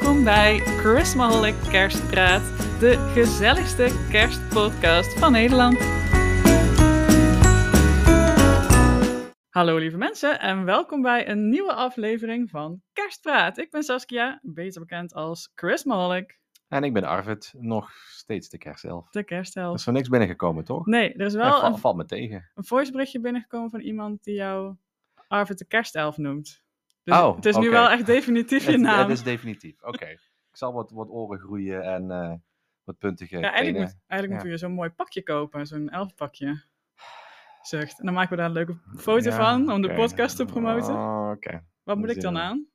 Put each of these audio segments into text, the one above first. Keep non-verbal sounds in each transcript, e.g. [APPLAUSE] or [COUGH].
Welkom bij Christmaholic Kerstpraat, de gezelligste kerstpodcast van Nederland. Hallo lieve mensen en welkom bij een nieuwe aflevering van Kerstpraat. Ik ben Saskia, beter bekend als Christmaholic, En ik ben Arvid, nog steeds de kerstelf. de Er kerstelf. is voor niks binnengekomen, toch? Nee, er is wel val- een, valt me tegen. een voiceberichtje binnengekomen van iemand die jou Arvid de kerstelf noemt. Dus Oh, het is nu wel echt definitief je Het, naam. het is definitief. Oké. Ik zal wat, wat oren groeien en eh, wat puntige Ja, eigenlijk, moet, eigenlijk Ja. je zo'n mooi pakje kopen, zo'n elfpakje. Zucht. En dan maken we daar een leuke foto Ja, van om de podcast te promoten. Oh, Oké. Wat moet ik dan aan?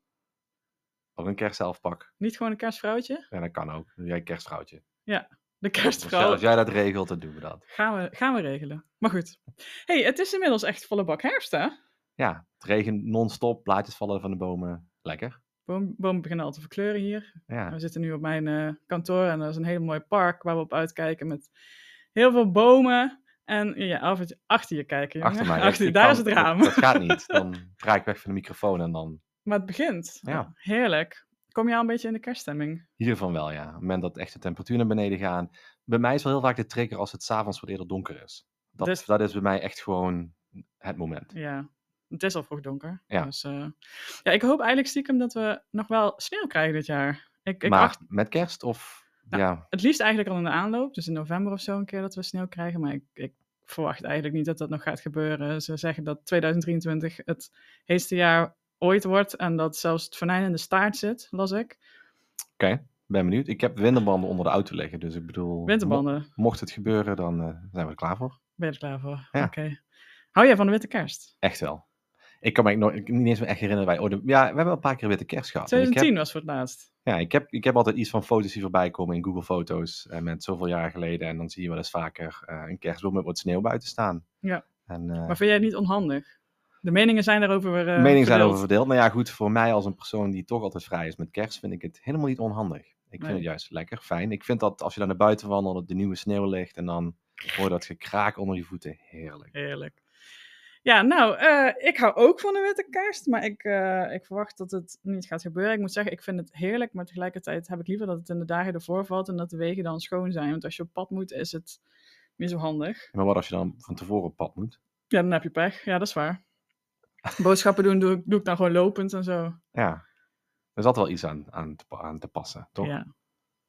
Of een kerstelfpak. Niet gewoon een kerstvrouwtje? Ja, dat kan ook. Jij kerstvrouwtje. De ja, kerstvrouw. als jij dat regelt, dan doen we dat. Gaan we, gaan we regelen. Maar goed. hey, het is inmiddels echt volle bak herfst, hè? Ja, het regent non-stop, blaadjes vallen van de bomen. Lekker. Boom, bomen beginnen al te verkleuren hier. Ja. We zitten nu op mijn eh, kantoor en dat is een heel mooi park waar we op uitkijken met heel veel bomen. En ja, af en toe achter je kijken. jongen. Achter mij. [LAUGHS] Achter je, daar kan- is het raam. Dat, dat gaat niet. [LAUGHS] Dan draai ik weg van de microfoon en dan... Maar het begint. Ja. Heerlijk. Kom je al een beetje in de kerststemming? Hiervan wel, ja. Op het moment dat echt de temperatuur naar beneden gaan. Bij mij is wel heel vaak de trigger als het s'avonds wat eerder donker is. Dat, Dus- dat is bij mij echt gewoon het moment. Ja, het is al vroeg donker. Ja. Dus, eh, ja, ik hoop eigenlijk stiekem dat we nog wel sneeuw krijgen dit jaar. Ik, ik maar met kerst of... Nou, ja, het liefst eigenlijk al in de aanloop. Dus in november of zo een keer dat we sneeuw krijgen. Maar ik, ik verwacht eigenlijk niet dat dat nog gaat gebeuren. Ze zeggen dat 2023 het heetste jaar ooit wordt. En dat zelfs het venijn in de staart zit, las ik. oké. Ben benieuwd. Ik heb winterbanden onder de auto liggen. Dus ik bedoel... Winterbanden, mo- mocht het gebeuren, dan eh, zijn we er klaar voor. ben je er klaar voor? Ja. Oké. Hou jij van de witte kerst? Echt wel. Ik kan me nog, ik- niet eens meer echt herinneren. Wij, ooit- ja, we hebben een paar keer witte kerst gehad. En ik heb, 2010 was voor het laatst. ja, ik heb, ik heb altijd iets van foto's die voorbij komen in Google Foto's. En met zoveel jaar geleden. En dan zie je wel eens vaker eh, een kerstboom met wat sneeuw buiten staan. Ja. En, eh, Maar vind jij het niet onhandig? De meningen zijn daarover eh, meningen zijn verdeeld. over verdeeld. Maar ja, goed, voor mij als een persoon die toch altijd vrij is met kerst, vind ik het helemaal niet onhandig. Ik vind Nee. het juist lekker, fijn. Ik vind dat als je dan naar buiten wandelt, dat de nieuwe sneeuw ligt en dan hoor je dat gekraak onder je voeten. Heerlijk. Heerlijk. Ja, nou, eh, ik hou ook van de witte kerst, maar ik, eh, ik verwacht dat het niet gaat gebeuren. Ik moet zeggen, ik vind het heerlijk, maar tegelijkertijd heb ik liever dat het in de dagen ervoor valt en dat de wegen dan schoon zijn. Want als je op pad moet, is het niet zo handig. Maar wat als je dan van tevoren op pad moet? Ja, dan heb je pech. Ja, dat is waar. Boodschappen doen doe, ik- doe ik dan gewoon lopend en zo. Ja, er altijd wel iets aan, aan, te, aan te passen, toch? Ja.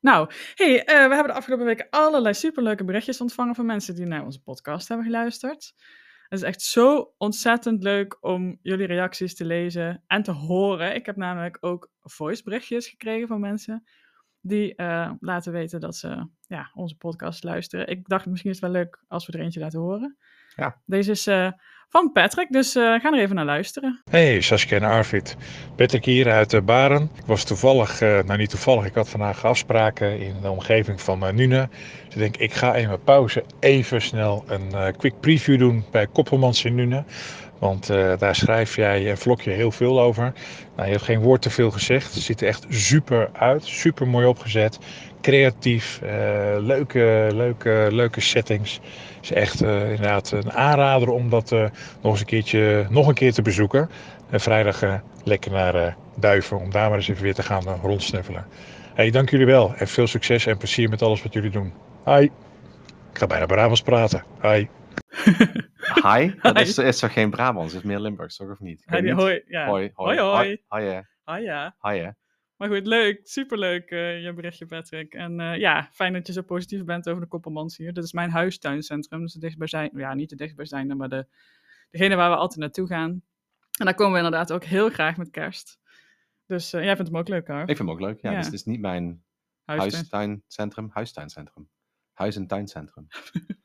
Nou, hey, eh, we hebben de afgelopen weken allerlei superleuke berichtjes ontvangen van mensen die naar onze podcast hebben geluisterd. Het is echt zo ontzettend leuk om jullie reacties te lezen en te horen. Ik heb namelijk ook voiceberichtjes gekregen van mensen die eh, laten weten dat ze ja, onze podcast luisteren. Ik dacht misschien is het wel leuk als we er eentje laten horen. Ja. Deze is eh, van Patrick, dus eh ga er even naar luisteren. Hey Saskia en Arvid. Patrick hier uit eh, Baren. Ik was toevallig, eh, nou niet toevallig, ik had vandaag afspraken in de omgeving van uh, Nune. Dus ik denk, ik ga in mijn pauze even snel een quick preview doen bij Koppelmans in Nune. Want daar schrijf jij en vlog je heel veel over. Nou, je hebt geen woord te veel gezegd. Het ziet er echt super uit. Super mooi opgezet. Creatief. eh, leuke, leuke, leuke settings. Het is echt eh, inderdaad een aanrader om dat eh, nog eens een keertje, nog een keer te bezoeken. En vrijdag eh, lekker naar eh, Duiven om daar maar eens even weer te gaan rondsnuffelen. Hey, dank jullie wel en veel succes en plezier met alles wat jullie doen. Hoi. Ik ga bijna Brabants praten. Hoi. [LAUGHS] Hi? Dat Hi. is, is toch geen Brabants, het is meer Limburgs, toch of niet? Niet. hoi. Ja. Hoi, hoi, Hoi, hoi. Hoi, hoi, ja. hoi, hè. Maar goed, leuk. Superleuk eh je berichtje, Patrick. En eh, ja, fijn dat je zo positief bent over de Koppelmans hier. Dit is mijn huistuincentrum. Dus de dichtstbijzijn, ja, niet de dichtstbijzijnde, maar de, degene waar we altijd naartoe gaan. En daar komen we inderdaad ook heel graag met kerst. Dus eh, jij vindt hem ook leuk, hoor. Ik vind hem ook leuk. Ja, Ja. Dus het is niet mijn huistuincentrum, huistuincentrum. Huis- en tuincentrum.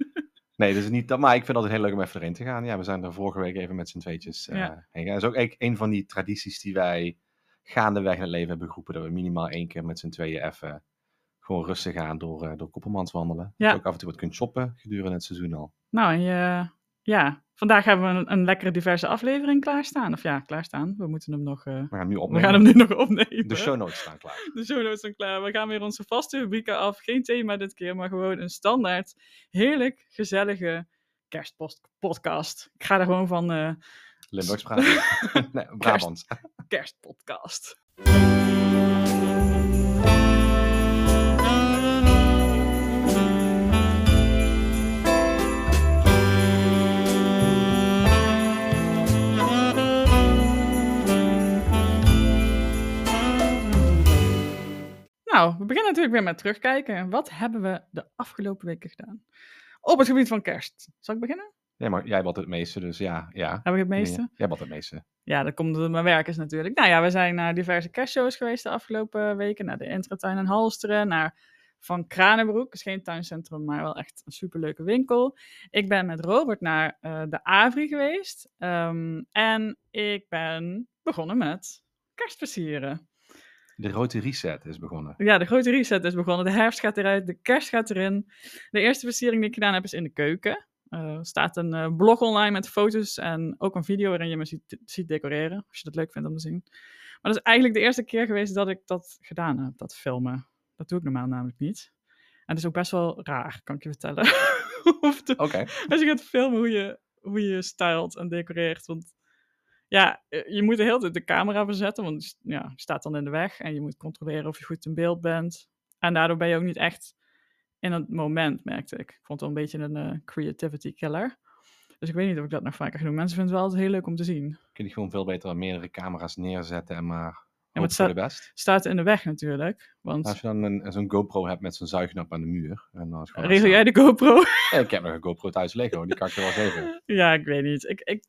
[LAUGHS] nee, dus niet dat, maar ik vind het altijd heel leuk om even erin te gaan. Ja, we zijn er vorige week even met z'n tweetjes Ja. heen gegaan. Dat is ook eigenlijk een van die tradities die wij gaandeweg in het leven hebben geroepen. Dat we minimaal één keer met z'n tweeën even gewoon rustig aan door, eh, door Koppelmans wandelen. Ja. Dat je ook af en toe wat kunt shoppen gedurende het seizoen al. Nou, en je, ja, vandaag hebben we een, een lekkere diverse aflevering klaarstaan. Of ja, klaarstaan. We moeten hem nog, eh, We gaan nu we opnemen. gaan hem nu nog opnemen. De show notes staan klaar. De show notes zijn klaar. We gaan weer onze vaste rubrieken af. Geen thema dit keer, maar gewoon een standaard, heerlijk, gezellige kerstpodcast. Ik ga er gewoon van eh, Limburgs praten. [LAUGHS] nee, Brabants kerstpodcast. Nou, we beginnen natuurlijk weer met terugkijken. Wat hebben we de afgelopen weken gedaan? Op het gebied van kerst. Zal ik beginnen? Ja, maar jij bent het meeste, dus ja. ja. Heb ik het meeste? Jij bent het meeste. Ja, dat komt door mijn werk is natuurlijk. Nou ja, we zijn naar diverse kerstshows geweest de afgelopen weken. Naar de Intratuin in Halsteren, naar Van Kranenbroek. is geen tuincentrum, maar wel echt een superleuke winkel. Ik ben met Robert naar uh, de Avri geweest. Um, en ik ben begonnen met kerstversieren. De grote reset is begonnen. Ja, de grote reset is begonnen. De herfst gaat eruit, de kerst gaat erin. De eerste versiering die ik gedaan heb is in de keuken. Er uh, staat een uh, blog online met foto's en ook een video waarin je me ziet, ziet, decoreren. Als je dat leuk vindt om te zien. Maar dat is eigenlijk de eerste keer geweest dat ik dat gedaan heb, dat filmen. Dat doe ik normaal namelijk niet. En het is ook best wel raar, kan ik je vertellen. [LAUGHS] Oké. Als je gaat filmen hoe je, hoe je stylt en decoreert. Want ja, eh, je moet de hele tijd de camera verzetten, want ja, je staat dan in de weg en je moet controleren of je goed in beeld bent. En daardoor ben je ook niet echt in het moment, merkte ik. Ik vond het wel een beetje een uh, creativity killer. Dus ik weet niet of ik dat nog vaker ga doen. Mensen vinden het wel altijd heel leuk om te zien. Kun je gewoon veel beter meerdere camera's neerzetten en maar ja, het staat, de best. staat in de weg natuurlijk. Want... Als je dan zo'n GoPro hebt met zo'n zuignap aan de muur. En dan Regel jij de GoPro? Ja, ik heb nog een GoPro thuis liggen, die kan ik je wel geven. [LAUGHS] Ja, ik weet niet. Ik, ik,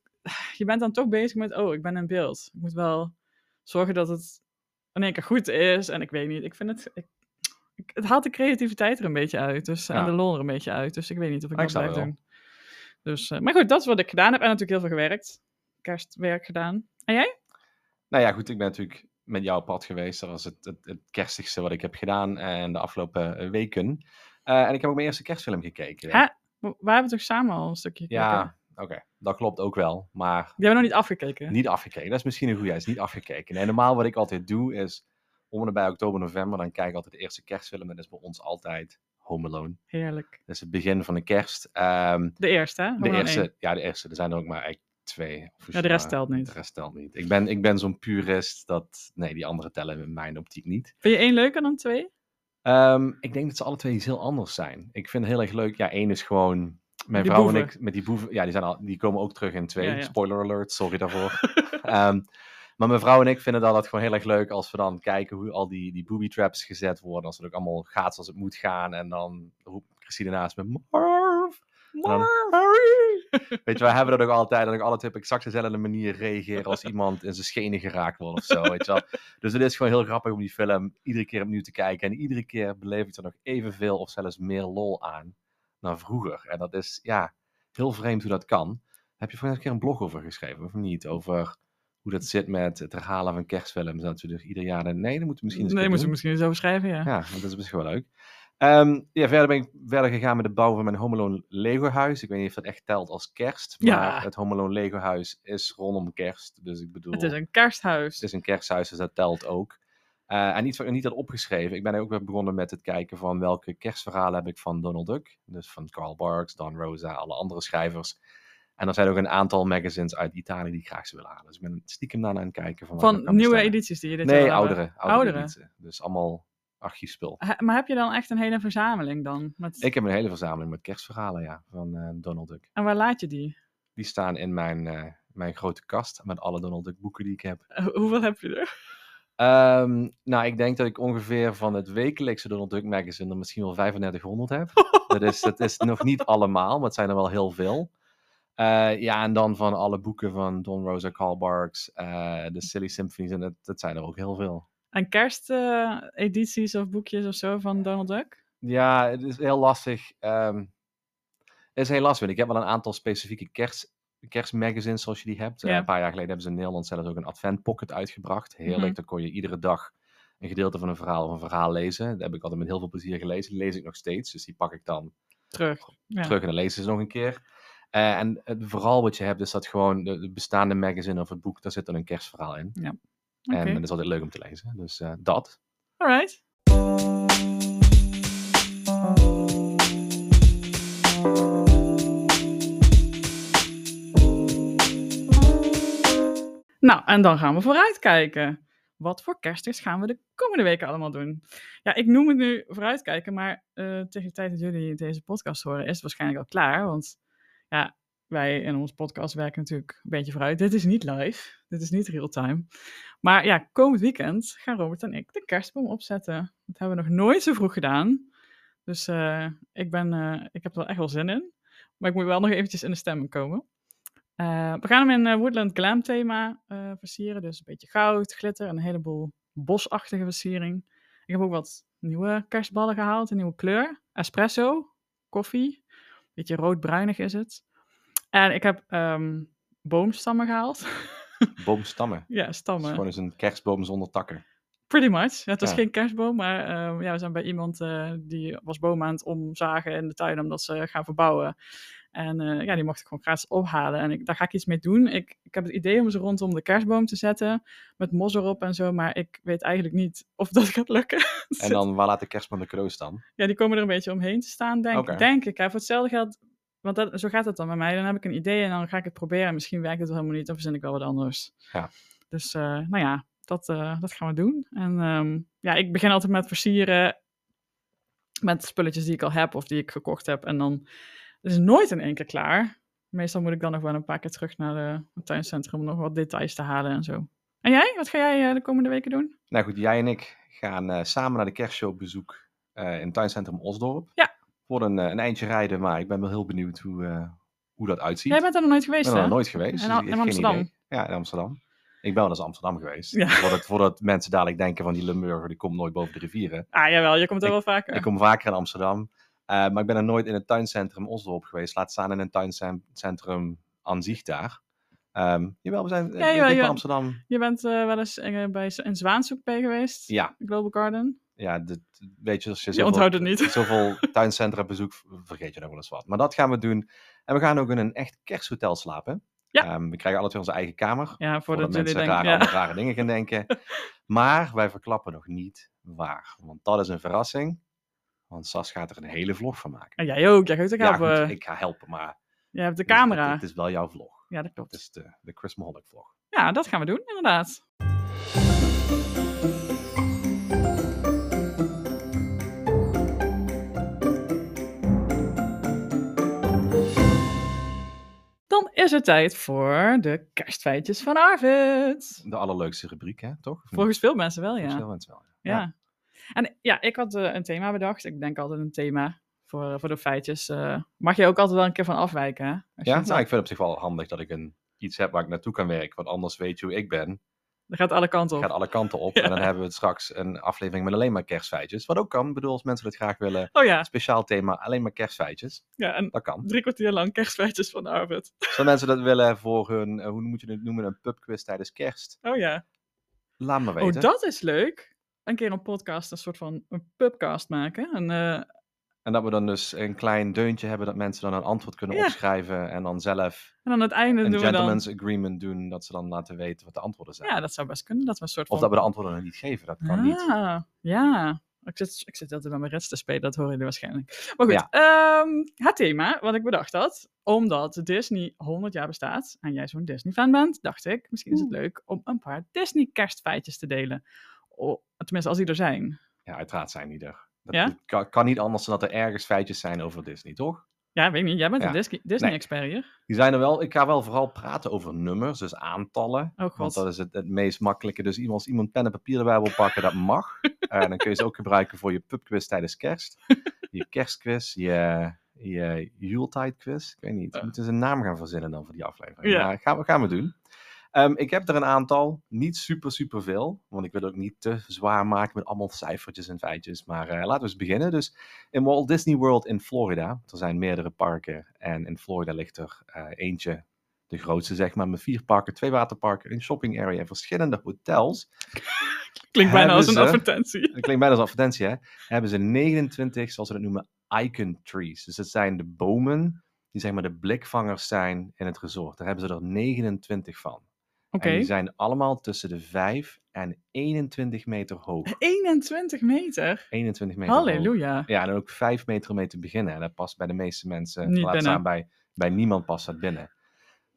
je bent dan toch bezig met, oh, ik ben in beeld. Ik moet wel zorgen dat het in één keer goed is. En ik weet niet, ik vind het... Ik, het haalt de creativiteit er een beetje uit. Dus, En de lol er een beetje uit. Dus ik weet niet of ik, ik dat blijf doen. Dus, uh, maar goed, dat is wat ik gedaan heb. En natuurlijk heel veel gewerkt. Kerstwerk gedaan. En jij? Nou ja, goed. Ik ben natuurlijk met jou op pad geweest. Dat was het, het, het kerstigste wat ik heb gedaan en de afgelopen eh, weken. Uh, en ik heb ook mijn eerste kerstfilm gekeken. Hè? We hebben toch samen al een stukje gekeken? Ja, oké. Dat klopt ook wel. Maar... Die hebben we nog niet afgekeken. Niet afgekeken. Dat is misschien een goede. is niet afgekeken. Nee, normaal wat ik altijd doe is om en bij oktober, november, dan kijk ik altijd de eerste kerstfilm. En dat is bij ons altijd Home Alone. Heerlijk. Dat is het begin van de kerst. Um, de eerste, hè? de eerste, ja, de eerste. Er zijn er ook maar eigenlijk twee. Ja, de rest telt niet. De rest telt niet. Ik ben, ik ben zo'n purist dat, nee, die andere tellen in mijn optiek niet. Vind je één leuker dan twee? Um, ik denk dat ze alle twee iets heel anders zijn. Ik vind het heel erg leuk. Ja, één is gewoon mijn die vrouw boeven. en ik met die boeven. Ja, die, zijn al, die komen ook terug in twee. Ja, ja. Spoiler alert, sorry daarvoor. um, [LAUGHS] Maar mijn vrouw en ik vinden dat, dat gewoon heel erg leuk als we dan kijken hoe al die, die booby traps gezet worden. Als het ook allemaal gaat zoals het moet gaan. En dan roept Christine naast me, Marv! [LAUGHS] weet je, we hebben dat ook altijd, dat ik altijd op exact dezelfde manier reageer als iemand in zijn schenen geraakt wordt of zo, weet je wel. Dus het is gewoon heel grappig om die film iedere keer opnieuw te kijken. En iedere keer beleef ik er nog evenveel of zelfs meer lol aan dan vroeger. En dat is, ja, heel vreemd hoe dat kan. Heb je vorige keer een blog over geschreven, of niet? Over hoe dat zit met het herhalen van kerstfilms. Dat we dus ieder jaar... Nee, dat moeten we misschien eens Nee, moeten we misschien eens over schrijven, ja. Ja, dat is misschien wel leuk. Um, ja, verder ben ik verder gegaan met de bouw van mijn Home Alone Lego huis. Ik weet niet of dat echt telt als kerst. Maar ja. het Home Alone Lego huis is rondom kerst. Dus ik bedoel... Het is een kersthuis. Het is een kersthuis, dus dat telt ook. Uh, en iets wat ik niet had opgeschreven. Ik ben ook weer begonnen met het kijken van welke kerstverhalen heb ik van Donald Duck. Dus van Carl Barks, Don Rosa, alle andere schrijvers. En er zijn ook een aantal magazines uit Italië die ik graag zou willen halen. Dus ik ben stiekem naar aan het kijken. Van, van nieuwe edities die je dit Nee, oudere. Oudere, oudere. Dus allemaal archiefspul. Maar heb je dan echt een hele verzameling dan? Met... Ik heb een hele verzameling met kerstverhalen, ja, van uh, Donald Duck. En waar laat je die? Die staan in mijn, uh, mijn grote kast met alle Donald Duck boeken die ik heb. Uh, hoeveel heb je er? Um, nou, ik denk dat ik ongeveer van het wekelijkse Donald Duck magazine er misschien wel 3500 heb. [LAUGHS] dat, is, dat is nog niet allemaal, maar het zijn er wel heel veel. Uh, ja, en dan van alle boeken van Don Rosa, Carl Barks, uh, de Silly Symphonies, en dat, dat zijn er ook heel veel. En kerstedities uh, of boekjes of zo van Donald Duck? Ja, het is heel lastig. Um, het is heel lastig. Ik heb wel een aantal specifieke kerst, kerstmagazines zoals je die hebt. Yeah. een paar jaar geleden hebben ze in Nederland zelfs ook een advent pocket uitgebracht. Heerlijk, mm -hmm. dan kon je iedere dag een gedeelte van een verhaal of een verhaal lezen. Dat heb ik altijd met heel veel plezier gelezen. Die lees ik nog steeds, dus die pak ik dan terug, ja. terug en dan lezen ze nog een keer. Uh, en het, vooral wat je hebt, is dat gewoon de, de, bestaande magazine of het boek, daar zit dan een kerstverhaal in. Ja. Okay. En dat is altijd leuk om te lezen. Dus uh, dat. Alright. Nou, en dan gaan we vooruitkijken. Wat voor kersters gaan we de komende weken allemaal doen? Ja, ik noem het nu vooruitkijken, maar uh, tegen de tijd dat jullie deze podcast horen, is het waarschijnlijk al klaar. Want ja, wij in onze podcast werken natuurlijk een beetje vooruit. Dit is niet live, dit is niet real-time. Maar ja, komend weekend gaan Robert en ik de kerstboom opzetten. Dat hebben we nog nooit zo vroeg gedaan. Dus eh, ik, ben, eh, ik heb er wel echt wel zin in. Maar ik moet wel nog eventjes in de stemming komen. Eh, we gaan hem in Woodland Glam thema versieren. Dus een beetje goud, glitter en een heleboel bosachtige versiering. Ik heb ook wat nieuwe kerstballen gehaald, een nieuwe kleur. Espresso, koffie. Beetje rood-bruinig is het. En ik heb ehm, boomstammen gehaald. [LAUGHS] Boomstammen. ja, Het is stammen. gewoon eens een kerstboom zonder takken. Pretty much. Ja, het was Ja. geen kerstboom, maar ehm, ja, we zijn bij iemand eh, die was bomen aan het omzagen in de tuin omdat ze gaan verbouwen. En eh, ja, die mocht ik gewoon gratis ophalen. En ik, daar ga ik iets mee doen. Ik, ik heb het idee om ze rondom de kerstboom te zetten. Met mos erop en zo. Maar ik weet eigenlijk niet of dat gaat lukken. [LAUGHS] En dan, waar laat de kerstman de cadeaus dan? Ja, die komen er een beetje omheen te staan, denk, Oké. denk ik. Hè. Voor hetzelfde geld, want dat, zo gaat het dan bij mij. Dan heb ik een idee en dan ga ik het proberen. Misschien werkt het wel helemaal niet, dan verzin ik wel wat anders. Ja. Dus, eh, nou ja, dat, eh, dat gaan we doen. En ehm, ja, ik begin altijd met versieren met spulletjes die ik al heb of die ik gekocht heb. En dan is het nooit in één keer klaar. Meestal moet ik dan nog wel een paar keer terug naar de, het tuincentrum om nog wat details te halen en zo. En jij? Wat ga jij eh, de komende weken doen? Nou goed, jij en ik gaan eh, samen naar de kerstshow bezoek eh, in het tuincentrum Osdorp. Ja. Wordt een, eh, een eindje rijden, maar ik ben wel heel benieuwd hoe, eh, hoe dat uitziet. Jij bent er nog nooit ik geweest, ben er hè? nog nooit geweest. Dus ik in geen Amsterdam? Ja, in Amsterdam. Ik ben wel eens Amsterdam geweest. Ja. Voordat, voordat mensen dadelijk denken van die Limburger, die komt nooit boven de rivieren. Ah, jawel, je komt er wel vaker. Ik kom vaker in Amsterdam. Eh, maar ik ben er nooit in het tuincentrum Osdorp geweest. Laat staan in een tuincentrum aan zich daar. Ehm, jawel, we zijn Ja, jawel, bij ja. Amsterdam. Je bent eh, wel eens eh, bij Z- in Zwaanzoek bij geweest? Ja, Global Garden? ja dit, weet je, als je Je zoveel, onthoudt het niet. [LAUGHS] zoveel tuincentra bezoekt, vergeet je nog wel eens wat. Maar dat gaan we doen. En we gaan ook in een echt kersthotel slapen. Ja. Ehm, we krijgen alle twee onze eigen kamer. Ja, voordat Voordat mensen denken... rare, Ja. rare dingen gaan denken. [LAUGHS] Maar wij verklappen nog niet waar. Want dat is een verrassing. Want Sas gaat er een hele vlog van maken. En jij ook, jij gaat ook Ja, helpen. goed, ik ga helpen, maar Je hebt de het camera. Het, het is wel jouw vlog. Ja, dat Het klopt. is de, de Chris Maholic vlog. Ja, dat gaan we doen, inderdaad. Dan is het tijd voor de kerstfeitjes van Arvid. De allerleukste rubriek, hè? Toch? Volgens veel mensen wel, Volgens ja. veel mensen wel. Ja. En ja, ik had eh, een thema bedacht. Ik denk altijd een thema voor, voor de feitjes. eh, mag je ook altijd wel een keer van afwijken, hè? Ja, nou, ik vind het op zich wel handig dat ik een, iets heb waar ik naartoe kan werken. Want anders weet je hoe ik ben. Dat gaat alle kanten op. gaat alle kanten op. Ja. [LAUGHS] En dan hebben we straks een aflevering met alleen maar kerstfeitjes. Wat ook kan. Ik bedoel, als mensen het graag willen. Oh ja, Speciaal thema, alleen maar kerstfeitjes. ja en Dat kan. drie kwartier lang kerstfeitjes van Arvid. Als mensen dat willen voor hun, eh, hoe moet je het noemen, een pubquiz tijdens kerst. Oh ja. Laat me Oh, weten. dat is leuk. Een keer een podcast, een soort van een pubcast maken. En, eh, En dat we dan dus een klein deuntje hebben dat mensen dan een antwoord kunnen Ja. opschrijven. En dan zelf en aan het einde een doen we dan... gentleman's agreement doen. Dat ze dan laten weten wat de antwoorden zijn. Ja, dat zou best kunnen. Dat we een soort Of van... dat we de antwoorden niet geven. Dat kan niet. Ah, ja. Ik zit, ik zit altijd bij mijn rest te spelen, dat horen jullie waarschijnlijk. Maar goed, Ja. ehm, het thema wat ik bedacht had, omdat Disney 100 jaar bestaat en jij zo'n Disney-fan bent, dacht ik, misschien is het leuk om een paar Disney-kerstfeitjes te delen. Oh, tenminste, als die er zijn. Ja, uiteraard zijn die er. Dat Ja? kan, kan niet anders dan dat er ergens feitjes zijn over Disney, toch? Ja, weet ik niet. Jij bent Ja. een Disney- Disney-expert hier. Die zijn er wel. Ik ga wel vooral praten over nummers, dus aantallen. Oh Want dat is het, het meest makkelijke. Dus iemand, als iemand pen en papier erbij wil pakken, dat mag. [LAUGHS] En dan kun je ze ook gebruiken voor je pubquiz tijdens kerst. [LAUGHS] Je kerstquiz, je, je Yuletide quiz. Ik weet niet. We Eh. moeten ze een naam gaan verzinnen dan voor die aflevering. Ja. Maar gaan we, gaan we doen. Ehm, ik heb er een aantal. Niet super, super veel. Want ik wil het ook niet te zwaar maken met allemaal cijfertjes en feitjes. Maar eh, laten we eens beginnen. Dus in Walt Disney World in Florida. Er zijn meerdere parken. En in Florida ligt er eh, eentje de grootste, zeg maar, met vier parken, twee waterparken, een shopping area en verschillende hotels. [LAUGHS] Klinkt bijna als een ze- advertentie. [LAUGHS] Klinkt bijna als advertentie, hè? Hebben ze 29, zoals ze dat noemen, icon trees. Dus dat zijn de bomen die, zeg maar, de blikvangers zijn in het resort. Daar hebben ze er 29 van. En die zijn allemaal tussen de 5 en 21 meter hoog. [LAUGHS] 21 meter. 21 meter hoog. Halleluja. Ja, en ook 5 meter om mee te beginnen. En dat past bij de meeste mensen. Niet laat staan bij, bij niemand past dat binnen.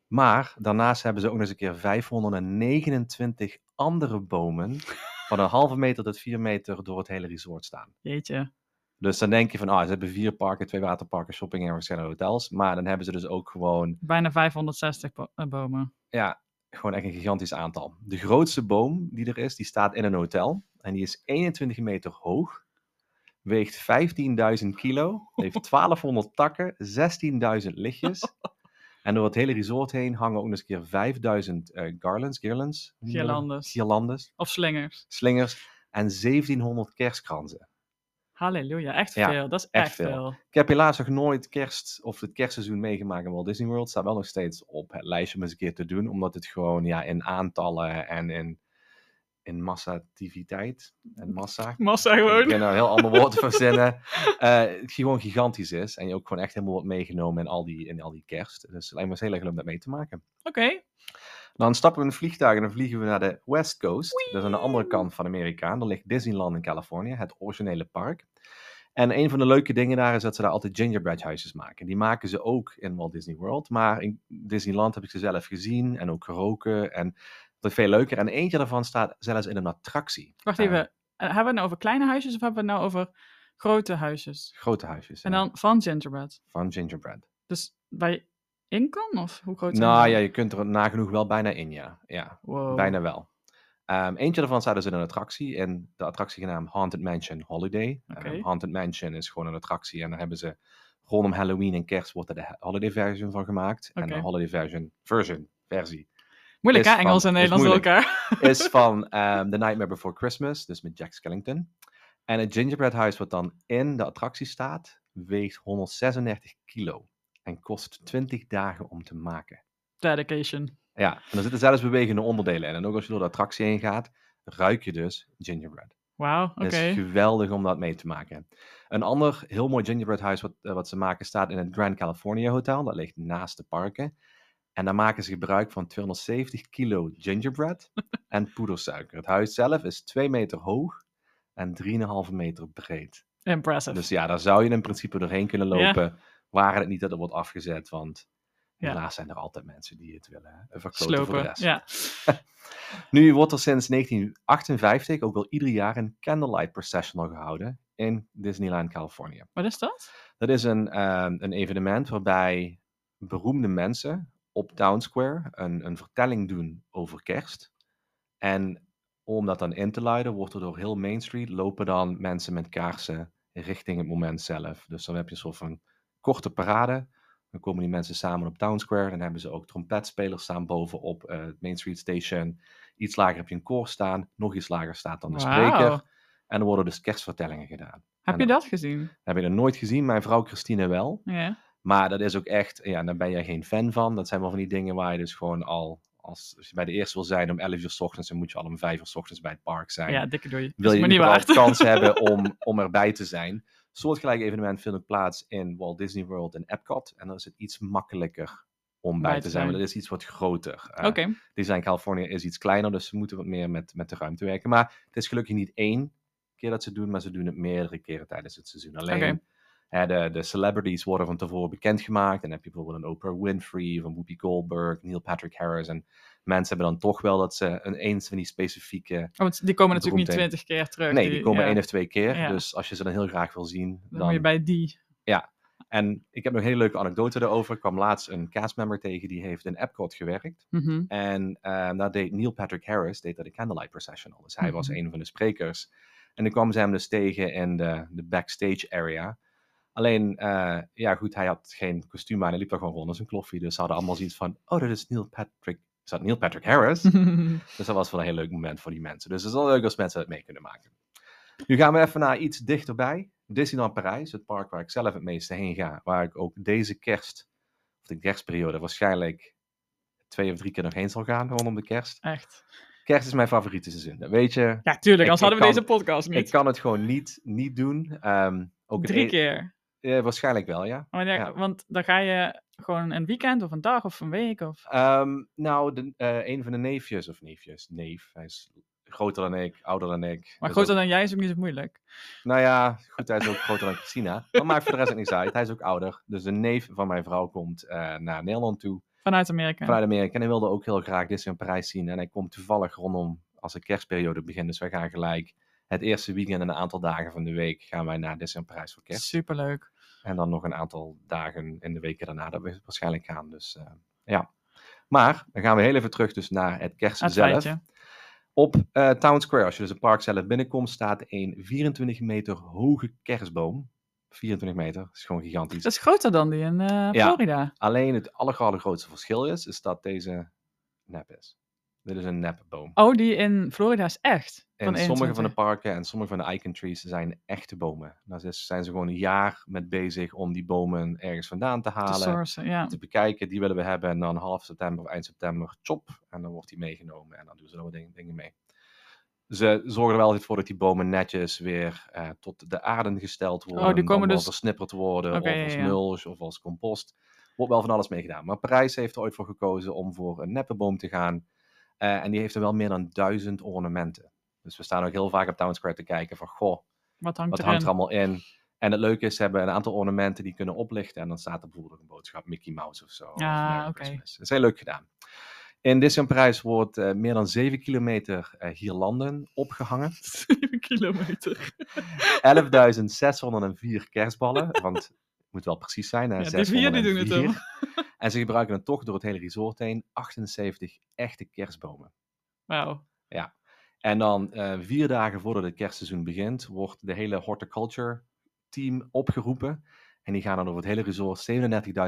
Maar daarnaast hebben ze ook nog eens een keer 529 andere bomen [LAUGHS] van een halve meter tot 4 meter door het hele resort staan. Jeetje. Dus dan denk je van, ah, ze hebben vier parken, twee waterparken, shopping en verschillende hotels. Maar dan hebben ze dus ook gewoon, Bijna 560 bo- eh, bomen. ja, gewoon echt een gigantisch aantal. De grootste boom die er is, die staat in een hotel. En die is 21 meter hoog, weegt 15.000 kilo, heeft [LAUGHS] 1200 takken, 16.000 lichtjes. [LAUGHS] En door het hele resort heen hangen ook nog eens een keer 5000 eh, garlands, girlands? Girlandes. girlandes, Of slingers. slingers en 1700 kerstkransen. Halleluja, echt Ja, veel. Dat is echt echt, veel. veel. Ik heb helaas nog nooit kerst of het kerstseizoen meegemaakt in Walt Disney World. Staat wel nog steeds op het lijstje om eens een keer te doen. Omdat het gewoon ja, in aantallen en in, in massativiteit en massa. [LAUGHS] Massa Ik gewoon. ben nou een heel ander woord te verzinnen. [LAUGHS] eh, het gewoon gigantisch is. En je ook gewoon echt helemaal wordt meegenomen in al die, in al die kerst. Dus het lijkt me heel erg leuk om dat mee te maken. Oké. Dan stappen we in een vliegtuig en dan vliegen we naar de West Coast. Dat is aan de andere kant van Amerika. En dan ligt Disneyland in Californië, het originele park. En een van de leuke dingen daar is dat ze daar altijd gingerbread huisjes maken. Die maken ze ook in Walt Disney World. Maar in Disneyland heb ik ze zelf gezien en ook geroken. En dat is veel leuker. En eentje daarvan staat zelfs in een attractie. Wacht Eh, even. Eh, hebben we het nou over kleine huisjes of hebben we het nou over grote huisjes? grote huisjes. En ja, dan van gingerbread. Van gingerbread. Dus je in kan? Of hoe groot Nou ja, je kunt er nagenoeg wel bijna in, ja. Ja, Wow. bijna wel. Ehm, eentje daarvan staat dus in een attractie. En de attractie genaamd Haunted Mansion Holiday. Ehm, Haunted Mansion is gewoon een attractie. En daar hebben ze rondom Halloween en kerst wordt er de holiday version van gemaakt. En de holiday version, version, versie Moeilijk hè, Engels van- en Nederlands door elkaar. [LAUGHS] is van ehm, The Nightmare Before Christmas. Dus met Jack Skellington. En het gingerbread huis wat dan in de attractie staat, weegt 136 kilo. En kost 20 dagen om te maken. Dedication. Ja, en er zitten zelfs bewegende onderdelen in. En ook als je door de attractie heen gaat, ruik je dus gingerbread. Wauw, oké. Het is geweldig om dat mee te maken. Een ander heel mooi gingerbread huis wat, eh, wat ze maken staat in het Grand California Hotel. Dat ligt naast de parken. En daar maken ze gebruik van 270 kilo gingerbread [LAUGHS] en poedersuiker. Het huis zelf is 2 meter hoog en 3,5 meter breed. Impressive. Dus ja, daar zou je in principe doorheen kunnen lopen. Waren het niet dat er wordt afgezet, want Ja. helaas zijn er altijd mensen die het willen verkloten voor de rest. Ja. [LAUGHS] Nu wordt er sinds 1958 ook wel ieder jaar een Candlelight Processional gehouden in Disneyland California. Wat is dat? Dat is een, ehm, een evenement waarbij beroemde mensen op Town Square een, een vertelling doen over kerst. En om dat dan in te luiden, wordt er door heel Main Street lopen dan mensen met kaarsen richting het moment zelf. Dus dan heb je een soort van korte parade. Dan komen die mensen samen op Town Square. Dan hebben ze ook trompetspelers staan bovenop eh, het Main Street Station. Iets lager heb je een koor staan. Nog iets lager staat dan de spreker. En er worden dus kerstvertellingen gedaan. Heb En je dat gezien? heb ik nog nooit gezien. Mijn vrouw Christine wel. Maar dat is ook echt, ja, daar ben je geen fan van. Dat zijn wel van die dingen waar je dus gewoon al, als, als je bij de eerste wil zijn om 11 uur s ochtends, dan moet je al om 5 uur s ochtends bij het park zijn. ja, dikke doei. wil je maar niet kans [LAUGHS] hebben om, om erbij te zijn. Soortgelijk evenement vindt ook plaats in Walt Disney World en Epcot. En dan is het iets makkelijker om bij, te zijn, dat is iets wat groter. Eh, Oké, Design California is iets kleiner, dus ze moeten wat meer met, met de ruimte werken. Maar het is gelukkig niet één keer dat ze doen, maar ze doen het meerdere keren tijdens het seizoen. Alleen hè, de, de celebrities worden van tevoren bekendgemaakt. En dan heb je bijvoorbeeld een Oprah Winfrey een Whoopi Goldberg, Neil Patrick Harris. En mensen hebben dan toch wel dat ze een eens van die specifieke... Oh, want die komen natuurlijk niet twintig keer terug. Nee, die komen ja. één of twee keer. Ja. Dus als je ze dan heel graag wil zien, Dan dan... moet je bij die. En ik heb nog een hele leuke anekdote erover. Ik kwam laatst een castmember tegen, die heeft in Epcot gewerkt. Mhm. En eh daar deed Neil Patrick Harris deed dat de Candlelight Processional. Dus hij was Mhm. een van de sprekers. En dan kwam ze hem dus tegen in de, de backstage area. Alleen, eh, ja goed, hij had geen kostuum aan. Hij liep daar gewoon rond als een kloffie. Dus ze hadden allemaal zoiets van, oh, dat is Neil Patrick... Dat Neil Patrick Harris? [LAUGHS] Dus dat was wel een heel leuk moment voor die mensen. Dus het is wel leuk als mensen dat mee kunnen maken. Nu gaan we even naar iets dichterbij. Disneyland Parijs, het park waar ik zelf het meeste heen ga. Waar ik ook deze kerst, of de kerstperiode, waarschijnlijk twee of drie keer nog heen zal gaan rondom de kerst. Echt. Kerst is mijn favoriete seizoen. Dat weet je. Ja, tuurlijk, anders hadden we kan- deze podcast niet. Ik kan het gewoon niet, niet doen. Ehm, ook het Drie e- keer. Eh, waarschijnlijk wel, ja. Ja. Want dan ga je gewoon een weekend of een dag of een week of... Ehm, nou, de, eh, een van de neefjes, of neefjes, neef, hij is groter dan ik, ouder dan ik. Maar groter dan jij is ook niet zo moeilijk. Nou ja, goed, hij is ook groter dan Christina. Dat maakt voor de rest ook niks uit. Hij is ook ouder. Dus de neef van mijn vrouw komt eh, naar Nederland toe, Vanuit Amerika. vanuit Amerika. En hij wilde ook heel graag Disneyland Parijs zien. En hij komt toevallig rondom, als de kerstperiode begint. Dus wij gaan gelijk het eerste weekend en een aantal dagen van de week gaan wij naar Disneyland Parijs voor kerst. Superleuk. En dan nog een aantal dagen in de weken daarna dat we waarschijnlijk gaan. Dus eh, ja. Maar dan gaan we heel even terug dus naar het kerst Het zelf. feitje. Op eh, Town Square, als je dus het park zelf binnenkomt, staat een 24 meter hoge kerstboom. 24 meter, dat is gewoon gigantisch. Dat is groter dan die in eh, Ja. Florida. Alleen het allergrootste verschil is, is dat deze nep is. Dit is een nepboom. Oh, die in Florida is echt. En sommige van de 21. parken en sommige van de icon trees zijn echte bomen. Daar zijn ze gewoon een jaar met bezig om die bomen ergens vandaan te halen. te bekijken. Die willen we hebben. En dan half september of eind september, chop. En dan wordt die meegenomen. En dan doen ze er wat dingen, mee. Ze zorgen er wel altijd voor dat die bomen netjes weer eh, tot de aarde gesteld worden. Oh, die komen dus- versnipperd worden. Of als ja. mulch of als compost. Wordt wel van alles meegedaan. Maar Parijs heeft er ooit voor gekozen om voor een neppenboom te gaan. Eh, en die heeft er wel meer dan duizend ornamenten. Dus we staan ook heel vaak op Town Square te kijken van, goh, Wat hangt wat erin? hangt er allemaal in? En het leuke is, ze hebben een aantal ornamenten die kunnen oplichten. En dan staat er bijvoorbeeld een boodschap Mickey Mouse of zo. Ah, oké. Christmas. Dat is heel leuk gedaan. In Disneyland wordt eh, meer dan 7 kilometer eh hierlanden opgehangen. [LAUGHS] 7 kilometer. [LAUGHS] 11.604 kerstballen. Want het moet wel precies zijn. Hè? Ja, die vier die doen het 604. [LAUGHS] En ze gebruiken dan toch door het hele resort heen 78 echte kerstbomen. Wauw. En dan eh, vier dagen voordat het kerstseizoen begint, wordt de hele horticulture team opgeroepen. En die gaan dan over het hele resort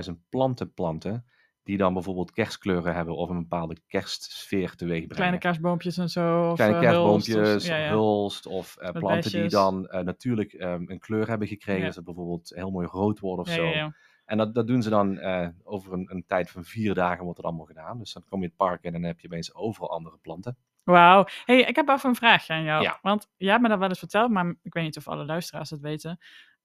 37.000 planten planten. Die dan bijvoorbeeld kerstkleuren hebben of een bepaalde kerstsfeer teweeg brengen. Kleine kerstboompjes en zo. Of, Kleine eh, hulst of- kerstboompjes, ja, of ja. hulst, of eh, planten die dan natuurlijk ehm, een kleur hebben gekregen. Ja. Dus dat bijvoorbeeld heel mooi rood worden of zo. En dat, dat doen ze dan over een, een tijd van vier dagen wordt het allemaal gedaan. Dus dan kom je het park in en dan heb je opeens overal andere planten. Wauw. hey, ik heb even een vraagje aan jou. Ja. Want jij hebt me dat wel eens verteld, maar ik weet niet of alle luisteraars het weten.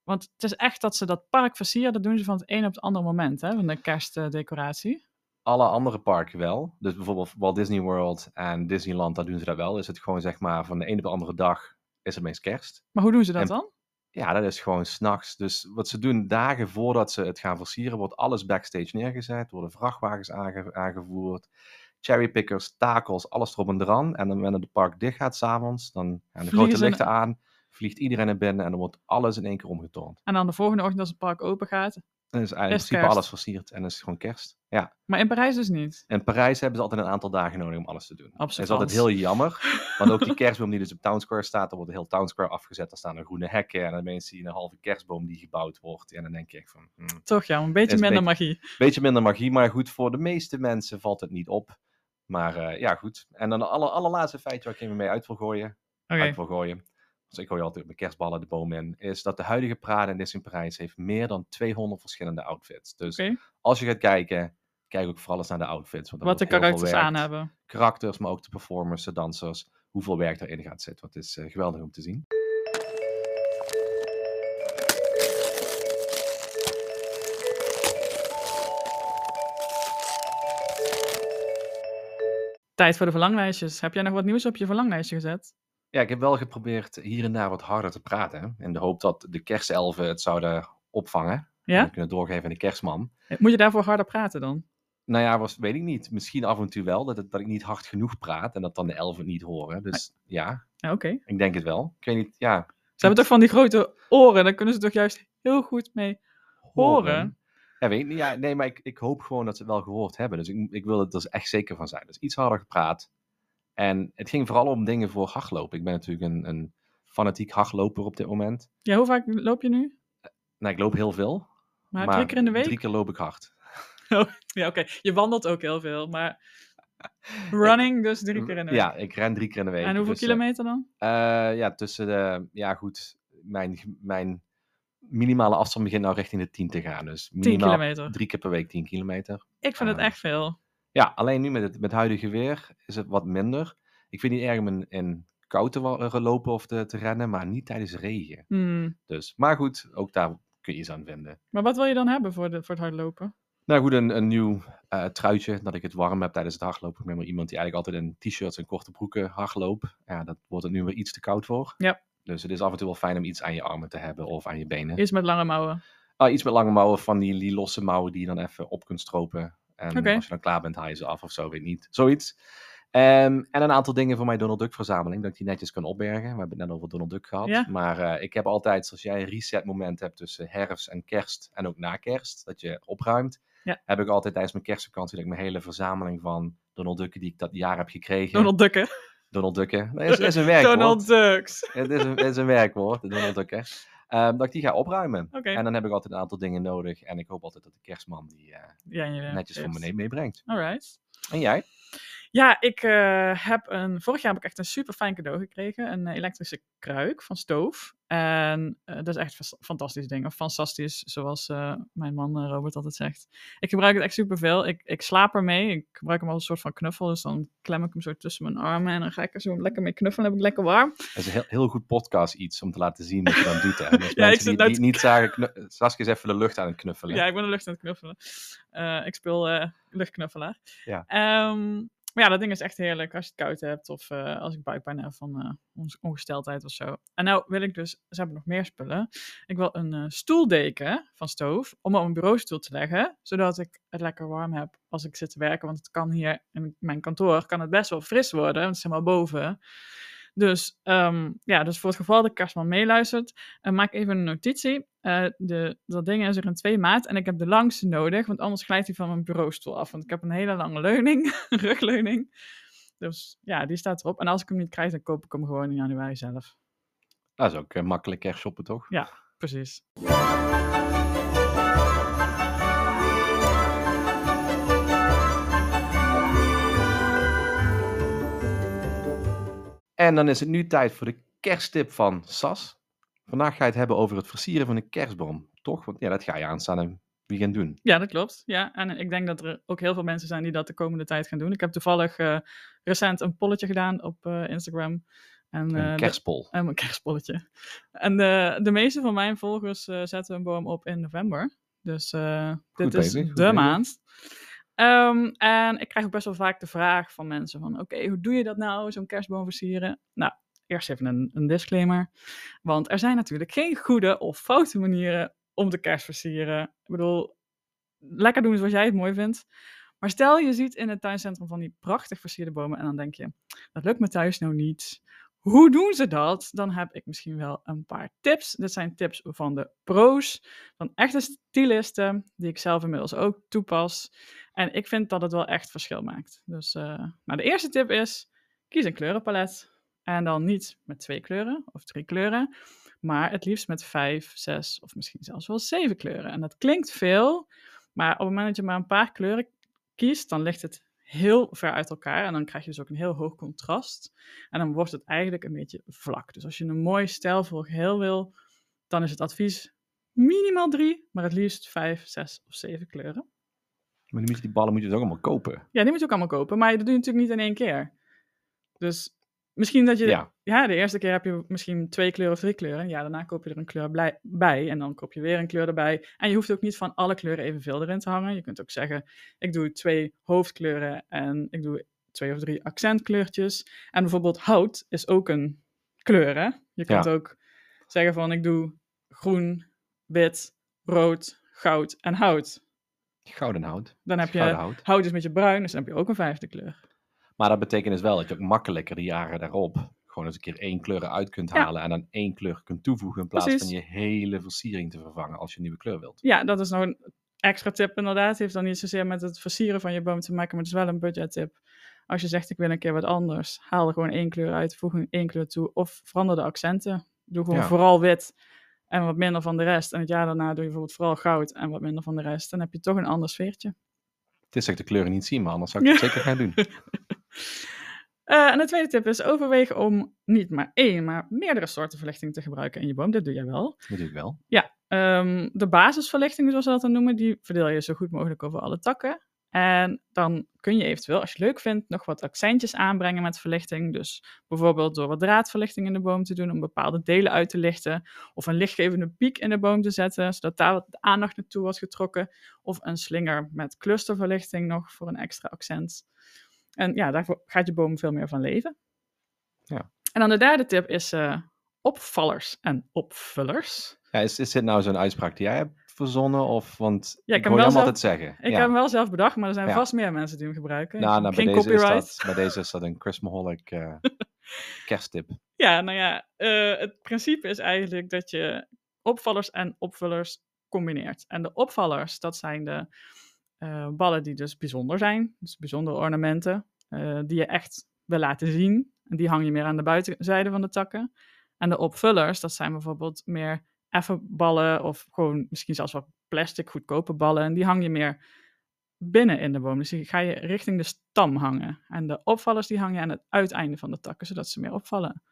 Want het is echt dat ze dat park versieren, dat doen ze van het een op het andere moment, hè? Van de kerstdecoratie. alle andere parken wel. Dus bijvoorbeeld Walt Disney World en Disneyland, daar doen ze dat wel. Is het gewoon zeg maar van de ene op de andere dag is het meest kerst. Maar hoe doen ze dat En- dan? Ja, dat is gewoon s'nachts. Dus wat ze doen, dagen voordat ze het gaan versieren, wordt alles backstage neergezet. Worden vrachtwagens aange- aangevoerd. Cherrypickers, takels, alles erop en eraan. En dan wanneer het park dicht gaat s'avonds, dan gaan de Vliegen grote ze lichten aan. Vliegt iedereen naar binnen en dan wordt alles in één keer omgetornd. En dan de volgende ochtend als het park open gaat. En is eigenlijk in Is principe kerst. alles versierd. En dan is het gewoon kerst. Ja. Maar in Parijs dus niet. In Parijs hebben ze altijd een aantal dagen nodig om alles te doen. Dat is altijd heel jammer. Want ook die [LAUGHS] kerstboom die dus op Town Square staat, dan wordt de heel Town Square afgezet. Dan staan er groene hekken en dan mensen zie je een halve kerstboom die gebouwd wordt. En dan denk je echt van, hmm, Toch ja, een beetje Is minder magie. beetje minder magie. Maar goed, voor de meeste mensen valt het niet op. Maar eh, ja, goed. En dan de aller, allerlaatste feitje waar ik even mee uit wil gooien. Oké. Uit wil gooien. Dus ik gooi altijd mijn kerstballen de boom in. Is dat de huidige Prada in Disney Parijs heeft meer dan 200 verschillende outfits. Dus als je gaat kijken, kijk ook vooral eens naar de outfits. Want Wat de karakters aan hebben. karakters, maar ook de performers, de dansers, hoeveel werk erin gaat zitten. Want het is eh, geweldig om te zien. Tijd voor de verlanglijstjes. Heb jij nog wat nieuws op je verlanglijstje gezet? Ja, ik heb wel geprobeerd hier en daar wat harder te praten. In de hoop dat de kerstelfen het zouden opvangen. Ja? En kunnen doorgeven aan de kerstman. Moet je daarvoor harder praten dan? Nou ja, was, weet ik niet. Misschien af en toe wel. Dat, het, dat ik niet hard genoeg praat. En dat dan de elfen het niet horen. Dus ja, Ja, oké. ik denk het wel. Ik weet niet, ja. Ze hebben toch van die grote oren, daar kunnen ze toch juist heel goed mee horen? Ja, weet niet. Ja, nee, maar ik, ik hoop gewoon dat ze het wel gehoord hebben. Dus ik, ik wil er dus echt zeker van zijn. Dus iets harder gepraat. En het ging vooral om dingen voor hardlopen. Ik ben natuurlijk een, een fanatiek hardloper op dit moment. Ja, hoe vaak loop je nu? Nou, ik loop heel veel. Maar, drie keer in de week? Drie keer loop ik hard. [LAUGHS] Ja, oké. Je wandelt ook heel veel, maar running dus drie keer in de week. Ja, ik ren drie keer in de week. en hoeveel Dus, eh, kilometer dan? eh, ja, tussen de... Ja, goed. Mijn, mijn minimale afstand begint nou richting de 10 te gaan. Dus 10 minimaal kilometer. drie keer per week 10 kilometer. Ik vind het eh, echt veel. Ja, alleen nu met het, met huidige weer is het wat minder. Ik vind het niet erg om in, in kou te eh, lopen of te, te rennen, maar niet tijdens regen. Hmm. Dus, maar goed, ook daar kun je iets aan vinden. Maar wat wil je dan hebben voor, de, voor het hardlopen? Nou goed, een, een nieuw eh, truitje, dat ik het warm heb tijdens het hardlopen. Ik ben maar iemand die eigenlijk altijd in t-shirts en korte broeken hardloopt. Ja, dat wordt het nu weer iets te koud voor. Ja. Dus het is af en toe wel fijn om iets aan je armen te hebben of aan je benen. Eerst met lange mouwen. Ah, iets met lange mouwen, van die, die losse mouwen die je dan even op kunt stropen. En als je dan klaar bent, haal je ze af of zo, weet niet. Zoiets. Ehm, en een aantal dingen voor mijn Donald Duck verzameling, dat ik die netjes kan opbergen. We hebben het net over Donald Duck gehad. Ja. Maar eh, ik heb altijd, zoals jij een reset moment hebt tussen herfst en kerst en ook na kerst, dat je opruimt. Ja. Heb ik altijd tijdens mijn kerstvakantie dat ik mijn hele verzameling van Donald Ducken die ik dat jaar heb gekregen. Donald Ducken. Donald Ducken. Dat is, is een werkwoord. Donald Ducks. Het is een, het is een werkwoord, Donald Ducken. Ehm, dat ik die ga opruimen. En dan heb ik altijd een aantal dingen nodig. En ik hoop altijd dat de kerstman die eh, Ja, ja, netjes voor me mee- meebrengt. Alright. En jij? Ja, ik eh, heb een. Vorig jaar heb ik echt een super fijn cadeau gekregen. Een eh, elektrische kruik van Stoof. En eh, dat is echt een fantastisch ding. Of fantastisch, zoals mijn man Robert altijd zegt. Ik gebruik het echt super veel. Ik, ik slaap ermee. Ik gebruik hem als een soort van knuffel. Dus dan klem ik hem zo tussen mijn armen. En dan ga ik er zo lekker mee knuffelen. Dan heb ik lekker warm. Dat is een heel, heel goed podcast iets om te laten zien wat je dan doet. Hè. [LAUGHS] Dus Ja, ik die, nou te- niet zagen, Saskia is even de lucht aan het knuffelen. Ja, ik ben de lucht aan het knuffelen. Ik speel luchtknuffelaar. Ja. Ehm, maar ja, dat ding is echt heerlijk als je het koud hebt. Of eh, als ik buikpijn heb van eh, onge- ongesteldheid of zo. En nou wil ik dus, ze hebben nog meer spullen. Ik wil een eh, stoeldeken van Stoof om op een bureaustoel te leggen. Zodat ik het lekker warm heb als ik zit te werken. Want het kan hier in mijn kantoor kan het best wel fris worden. Want het is helemaal boven. Dus ehm, ja, dus voor het geval dat Kerstman meeluistert, eh, maak even een notitie. Eh, de, dat ding is er in twee maat en ik heb de langste nodig, want anders glijdt hij van mijn bureaustoel af. Want ik heb een hele lange leuning, [LAUGHS] rugleuning. Dus ja, die staat erop. En als ik hem niet krijg, dan koop ik hem gewoon in januari zelf. Dat is ook eh, makkelijk kerstshoppen, toch? Precies. En dan is het nu tijd voor de kersttip van Sas. Vandaag ga je het hebben over het versieren van een kerstboom. Toch? Want ja, dat ga je aanstaande weekend doen. Ja, dat klopt. Ja, en ik denk dat er ook heel veel mensen zijn die dat de komende tijd gaan doen. Ik heb toevallig eh, recent een polletje gedaan op eh, Instagram. En, eh, Een de- kerstpol. [LAUGHS] En mijn kerstbolletje. En de, de meeste van mijn volgers eh, zetten een boom op in november. Dus eh, dit is bezig, de bezig. maand. Ehm, en ik krijg ook best wel vaak de vraag van mensen van... Oké, hoe doe je dat nou, zo'n kerstboom versieren? Nou, eerst even een, een disclaimer. Want er zijn natuurlijk geen goede of foute manieren om de kerst versieren. Ik bedoel, lekker doen zoals jij het mooi vindt. Maar stel je ziet in het tuincentrum van die prachtig versierde bomen... en dan denk je, dat lukt me thuis nou niet... Hoe doen ze dat? Dan heb ik misschien wel een paar tips. Dit zijn tips van de pro's, van echte stylisten, die ik zelf inmiddels ook toepas. En ik vind dat het wel echt verschil maakt. Dus nou, de eerste tip is, kies een kleurenpalet. En dan niet met twee kleuren of drie kleuren, maar het liefst met vijf, zes of misschien zelfs wel zeven kleuren. En dat klinkt veel, maar op het moment dat je maar een paar kleuren kiest, dan ligt het heel ver uit elkaar. En dan krijg je dus ook een heel hoog contrast. En dan wordt het eigenlijk een beetje vlak. Dus als je een mooi stijlvol geheel wil, dan is het advies minimaal drie, maar het liefst vijf, zes of zeven kleuren. Maar die, die ballen moet je dus ook allemaal kopen. Ja, die moet je ook allemaal kopen, maar dat doe je natuurlijk niet in één keer. Dus misschien dat je, Ja. ja, de eerste keer heb je misschien twee kleuren of drie kleuren. Ja, daarna koop je er een kleur bij en dan koop je weer een kleur erbij. En je hoeft ook niet van alle kleuren evenveel erin te hangen. Je kunt ook zeggen, ik doe twee hoofdkleuren en ik doe twee of drie accentkleurtjes. En bijvoorbeeld hout is ook een kleur, hè? Je kunt Ja. ook zeggen van, ik doe groen, wit, rood, goud en hout. Gouden hout. Dan heb je, hout is met je bruin, dus dan heb je ook een vijfde kleur. Maar dat betekent dus wel dat je ook makkelijker de jaren daarop gewoon eens een keer één kleur eruit kunt Ja. halen en dan één kleur kunt toevoegen in plaats Precies. van je hele versiering te vervangen als je een nieuwe kleur wilt. Ja, dat is nog een extra tip inderdaad. Heeft dan niet zozeer met het versieren van je boom te maken, maar het is wel een budget tip. Als je zegt, ik wil een keer wat anders, haal er gewoon één kleur uit, voeg één kleur toe of verander de accenten. Doe gewoon Ja. vooral wit en wat minder van de rest. En het jaar daarna doe je bijvoorbeeld vooral goud en wat minder van de rest. Dan heb je toch een ander sfeertje. Het is ik de kleuren niet zie, maar anders zou ik het zeker gaan doen. [LAUGHS] Eh, en de tweede tip is overwegen om niet maar één, maar meerdere soorten verlichting te gebruiken in je boom. Dat doe jij wel. Natuurlijk wel. Ehm, de basisverlichting, zoals we dat dan noemen, die verdeel je zo goed mogelijk over alle takken. En dan kun je eventueel, als je het leuk vindt, nog wat accentjes aanbrengen met verlichting. Dus bijvoorbeeld door wat draadverlichting in de boom te doen om bepaalde delen uit te lichten. Of een lichtgevende piek in de boom te zetten, zodat daar wat aandacht naartoe wordt getrokken. Of een slinger met clusterverlichting nog voor een extra accent. En ja, daar gaat je boom veel meer van leven. Ja. En dan de derde tip is eh, opvallers en opvullers. Ja, is, is dit nou zo'n uitspraak die jij hebt verzonnen? Of, want Ja, ik ik hoor hem altijd zeggen. Ik ja. heb hem wel zelf bedacht, maar er zijn Ja. vast meer mensen die hem gebruiken. Nou, nou, bij, Geen deze is copyright. dat, bij deze is dat een Chris Maholic eh, [LAUGHS] kersttip. Ja, nou ja, eh, het principe is eigenlijk dat je opvallers en opvullers combineert. En de opvallers, dat zijn de eh, ballen die dus bijzonder zijn, dus bijzondere ornamenten, eh, die je echt wil laten zien. En die hang je meer aan de buitenzijde van de takken. En de opvullers, dat zijn bijvoorbeeld meer effe ballen of gewoon misschien zelfs wat plastic, goedkope ballen. En die hang je meer binnen in de boom. Dus die ga je richting de stam hangen. En de opvallers die hang je aan het uiteinde van de takken, zodat ze meer opvallen.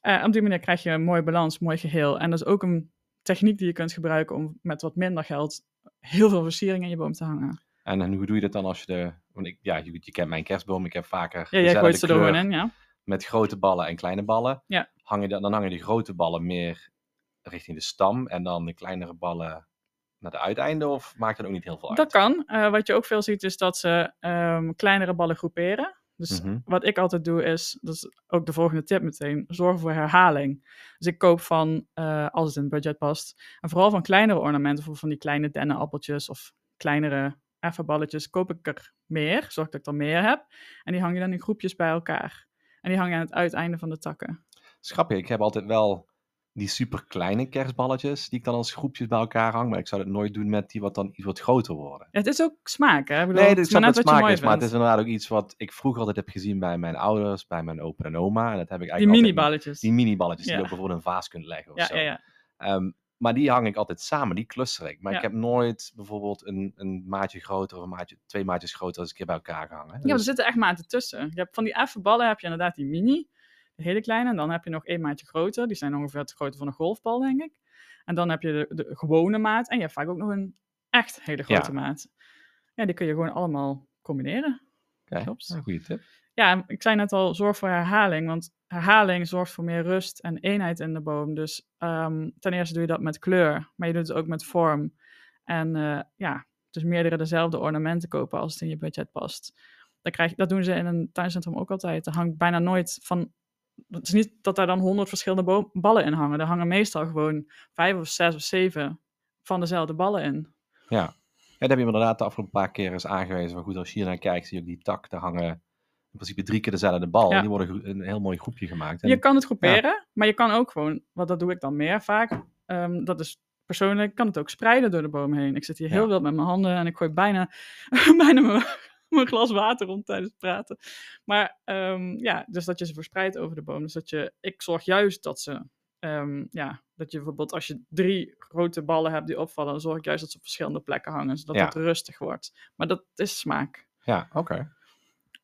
Eh, op die manier krijg je een mooie balans, mooi geheel. En dat is ook een techniek die je kunt gebruiken om met wat minder geld heel veel versiering in je boom te hangen. En, en hoe doe je dat dan als je de... Want ik, ja, je, je kent mijn kerstboom. Ik heb vaker Ja, jij gooit ze er gewoon in, ja. met grote ballen en kleine ballen. Ja. Hang je, dan dan hangen die grote ballen meer richting de stam en dan de kleinere ballen naar de uiteinden? Of maakt dat ook niet heel veel uit? Dat kan. Eh, wat je ook veel ziet is dat ze ehm, kleinere ballen groeperen. Dus Mhm. wat ik altijd doe is, dat is ook de volgende tip meteen, zorgen voor herhaling. Dus ik koop van, eh, als het in het budget past, en vooral van kleinere ornamenten, bijvoorbeeld van die kleine dennenappeltjes of kleinere effen balletjes, koop ik er meer, zorg dat ik er meer heb. En die hang je dan in groepjes bij elkaar. En die hang je aan het uiteinde van de takken. Schappig, ik heb altijd wel die super kleine kerstballetjes die ik dan als groepjes bij elkaar hang. Maar ik zou het nooit doen met die wat dan iets wat groter worden. Ja, het is ook smaak, hè? Ik bedoel, Nee, het is wat je smaak is, maar het is inderdaad ook iets wat ik vroeger altijd heb gezien bij mijn ouders, bij mijn opa en oma. En dat heb ik Die eigenlijk altijd- mini-balletjes. Die mini-balletjes die je ook bijvoorbeeld in een vaas kunt leggen of Ja, zo. ja, ja. Ehm, maar die hang ik altijd samen, die cluster ik. Maar ik heb nooit bijvoorbeeld een, een maatje groter of een maatje, twee maatjes groter als een keer bij elkaar gehangen. Ja, maar er Dus- zitten echt maten tussen. Je hebt van die effe ballen heb je inderdaad die mini, de hele kleine. En dan heb je nog één maatje groter. Die zijn ongeveer het grootte van een golfbal, denk ik. En dan heb je de, de gewone maat. En je hebt vaak ook nog een echt hele grote Ja. maat. Ja, die kun je gewoon allemaal combineren. Oké, klopt. een goede tip. Ja, ik zei net al, zorg voor herhaling. Want herhaling zorgt voor meer rust en eenheid in de boom. Dus ehm, ten eerste doe je dat met kleur. Maar je doet het ook met vorm. En eh, ja, dus meerdere dezelfde ornamenten kopen als het in je budget past. Dat, krijg, je- dat doen ze in een tuincentrum ook altijd. Er hangt bijna nooit van... Het is niet dat daar dan honderd verschillende ballen in hangen. Er hangen meestal gewoon vijf of zes of zeven van dezelfde ballen in. Ja. ja, dat heb je inderdaad de afgelopen paar keer eens aangewezen. Maar goed, als je hier naar kijkt, zie je ook die tak. Daar hangen in principe drie keer dezelfde bal. Ja. Die worden een heel mooi groepje gemaakt. En, Je kan het groeperen, maar je kan ook gewoon, wat dat doe ik dan meer vaak, ehm, dat is persoonlijk, kan het ook spreiden door de boom heen. Ik zit hier heel wild met mijn handen en ik gooi bijna, [LAUGHS] bijna mijn, [LAUGHS] mijn glas water rond tijdens het praten. Maar ehm, ja, dus dat je ze verspreidt over de boom. Dus dat je, ik zorg juist dat ze, ehm, ja, dat je bijvoorbeeld als je drie grote ballen hebt die opvallen, dan zorg ik juist dat ze op verschillende plekken hangen, zodat Ja. het rustig wordt. Maar dat is smaak. Ja, oké.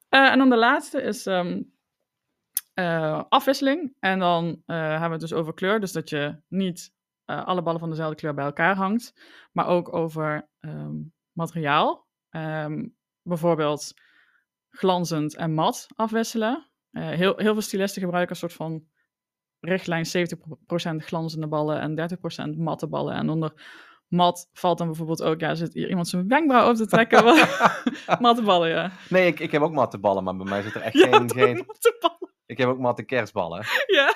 Eh, en dan de laatste is ehm, eh, afwisseling. En dan eh, hebben we het dus over kleur. Dus dat je niet alle ballen van dezelfde kleur bij elkaar hangt. Maar ook over materiaal. Ehm, bijvoorbeeld glanzend en mat afwisselen. Eh, heel, heel veel stylisten gebruiken een soort van richtlijn 70% glanzende ballen en 30% matte ballen. En onder mat valt dan bijvoorbeeld ook, ja, zit hier iemand zijn wenkbrauw op te trekken. [LAUGHS] [LAUGHS] matte ballen, ja. Nee, ik, ik heb ook matte ballen, maar bij mij zit er echt [LAUGHS] geen, geen... matte ballen. Ik heb ook matte kerstballen. Ja.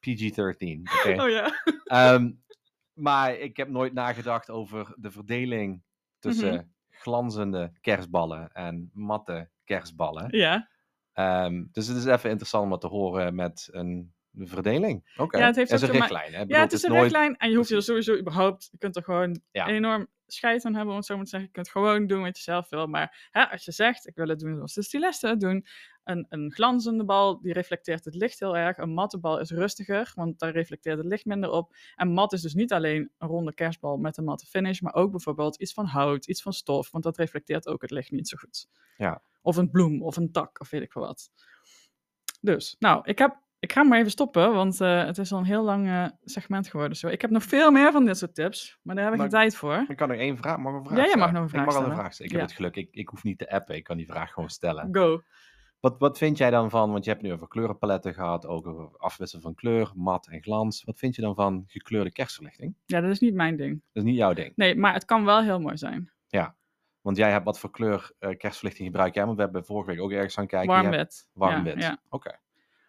PG-13. Oké. Oh ja. Ehm, maar ik heb nooit nagedacht over de verdeling tussen Mhm. Glanzende kerstballen en matte kerstballen. Ja. Ehm, dus het is even interessant om wat te horen met een verdeling. Oké. Ja, het heeft ook een richtlijn. Hè? Ja, bedoel, het is een nooit... richtlijn en je hoeft je er sowieso überhaupt, je kunt er gewoon Ja. enorm scheid aan hebben, om het zo maar te zeggen. Je kunt gewoon doen wat je zelf wil. Maar hè, als je zegt, ik wil het doen zoals de stylisten het doen, een, een glanzende bal, die reflecteert het licht heel erg. Een matte bal is rustiger, want daar reflecteert het licht minder op. En mat is dus niet alleen een ronde kerstbal met een matte finish, maar ook bijvoorbeeld iets van hout, iets van stof, want dat reflecteert ook het licht niet zo goed. Ja. Of een bloem, of een tak, of weet ik veel wat. Dus, nou, ik, heb, ik ga maar even stoppen, want eh, het is al een heel lang eh, segment geworden. Zo. Ik heb nog veel meer van dit soort tips, maar daar heb ik Maar- geen tijd voor. Ik kan nog één vraag, mag ik een vraag Ja, jij mag stellen? nog een vraag Ik mag wel een stellen. vraag stellen. Ik heb Ja. het geluk, ik, ik hoef niet te appen, ik kan die vraag gewoon stellen. Go. Wat, wat vind jij dan van, want je hebt nu over kleurenpaletten gehad, ook over afwisselen van kleur, mat en glans. Wat vind je dan van gekleurde kerstverlichting? Ja, dat is niet mijn ding. Dat is niet jouw ding. Nee, maar het kan wel heel mooi zijn. Want jij hebt wat voor kleur eh, kerstverlichting gebruik jij? Want we hebben vorige week ook ergens aan kijken. Warm wit. Warm ja, wit. Ja. Oké.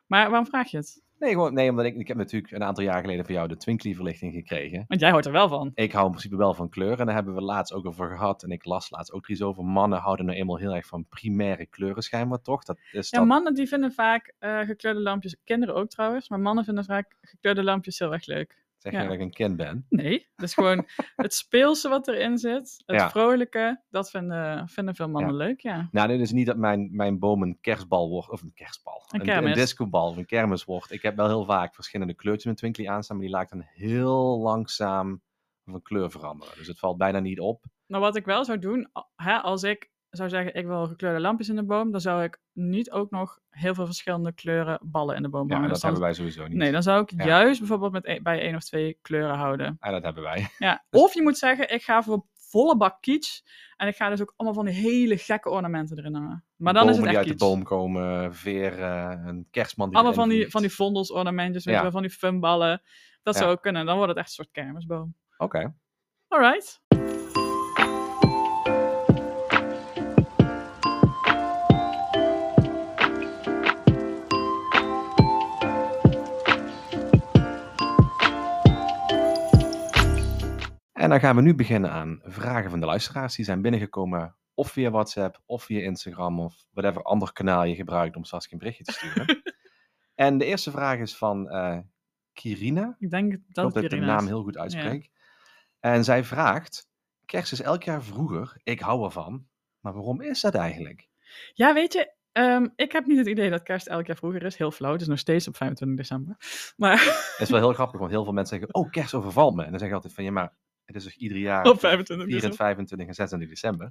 Maar waarom vraag je het? Nee, gewoon, nee, omdat ik, ik heb natuurlijk een aantal jaar geleden van jou de Twinkly verlichting gekregen. Want jij hoort er wel van. Ik hou in principe wel van kleur en daar hebben we laatst ook over gehad. En ik las laatst ook iets over. Mannen houden nou eenmaal heel erg van primaire kleuren schijnbaar, toch? Dat is Ja, dat... mannen die vinden vaak eh, gekleurde lampjes, kinderen ook trouwens, maar mannen vinden vaak gekleurde lampjes heel erg leuk. Zeg je dat ik een kind ben? Nee, dus gewoon [LAUGHS] het speelse wat erin zit, het Ja. vrolijke, dat vinden, vinden veel mannen Ja. leuk, ja. Nou, dit is niet dat mijn, mijn boom een kerstbal wordt, of een kerstbal, Een een, kermis. een discobal of een kermis wordt. Ik heb wel heel vaak verschillende kleurtjes met Twinkly aanstaan, maar die laat dan heel langzaam van kleur veranderen. Dus het valt bijna niet op. Nou, wat ik wel zou doen, hè, als ik zou zeggen ik wil gekleurde lampjes in de boom, dan zou ik niet ook nog heel veel verschillende kleuren ballen in de boom Ja, hangen. dat dan- hebben wij sowieso niet. Nee, dan zou ik Ja. juist bijvoorbeeld met bij één of twee kleuren houden. Ja, dat hebben wij. Ja. [LAUGHS] Dus- Of je moet zeggen, ik ga voor volle bak kitsch. En ik ga dus ook allemaal van die hele gekke ornamenten erin hangen. Maar dan Bomen is het die echt uit kitsch. de boom komen, veren, een kerstman die Allemaal van die, van die vondelsornamentjes, weet Ja. je wel, van die funballen. Dat Ja. zou ook kunnen. Dan wordt het echt een soort kermisboom. Oké. Alright. En dan gaan we nu beginnen aan vragen van de luisteraars. Die zijn binnengekomen of via WhatsApp, of via Instagram, of whatever ander kanaal je gebruikt om Saskia een berichtje te sturen. [LAUGHS] en de eerste vraag is van eh, Kirina. Ik denk Ik dat hoop ik de Irina naam heel goed uitspreek. En zij vraagt, kerst is elk jaar vroeger, ik hou ervan. Maar waarom is dat eigenlijk? Ja, weet je, ehm, ik heb niet het idee dat kerst elk jaar vroeger is. Heel flauw, het is nog steeds op 25 december. Maar Het is wel heel grappig, want heel veel mensen zeggen, oh, kerst overvalt me. En dan zeg ik altijd van, ja, maar het is toch ieder jaar op 25 4 en december. 25 en 26 december.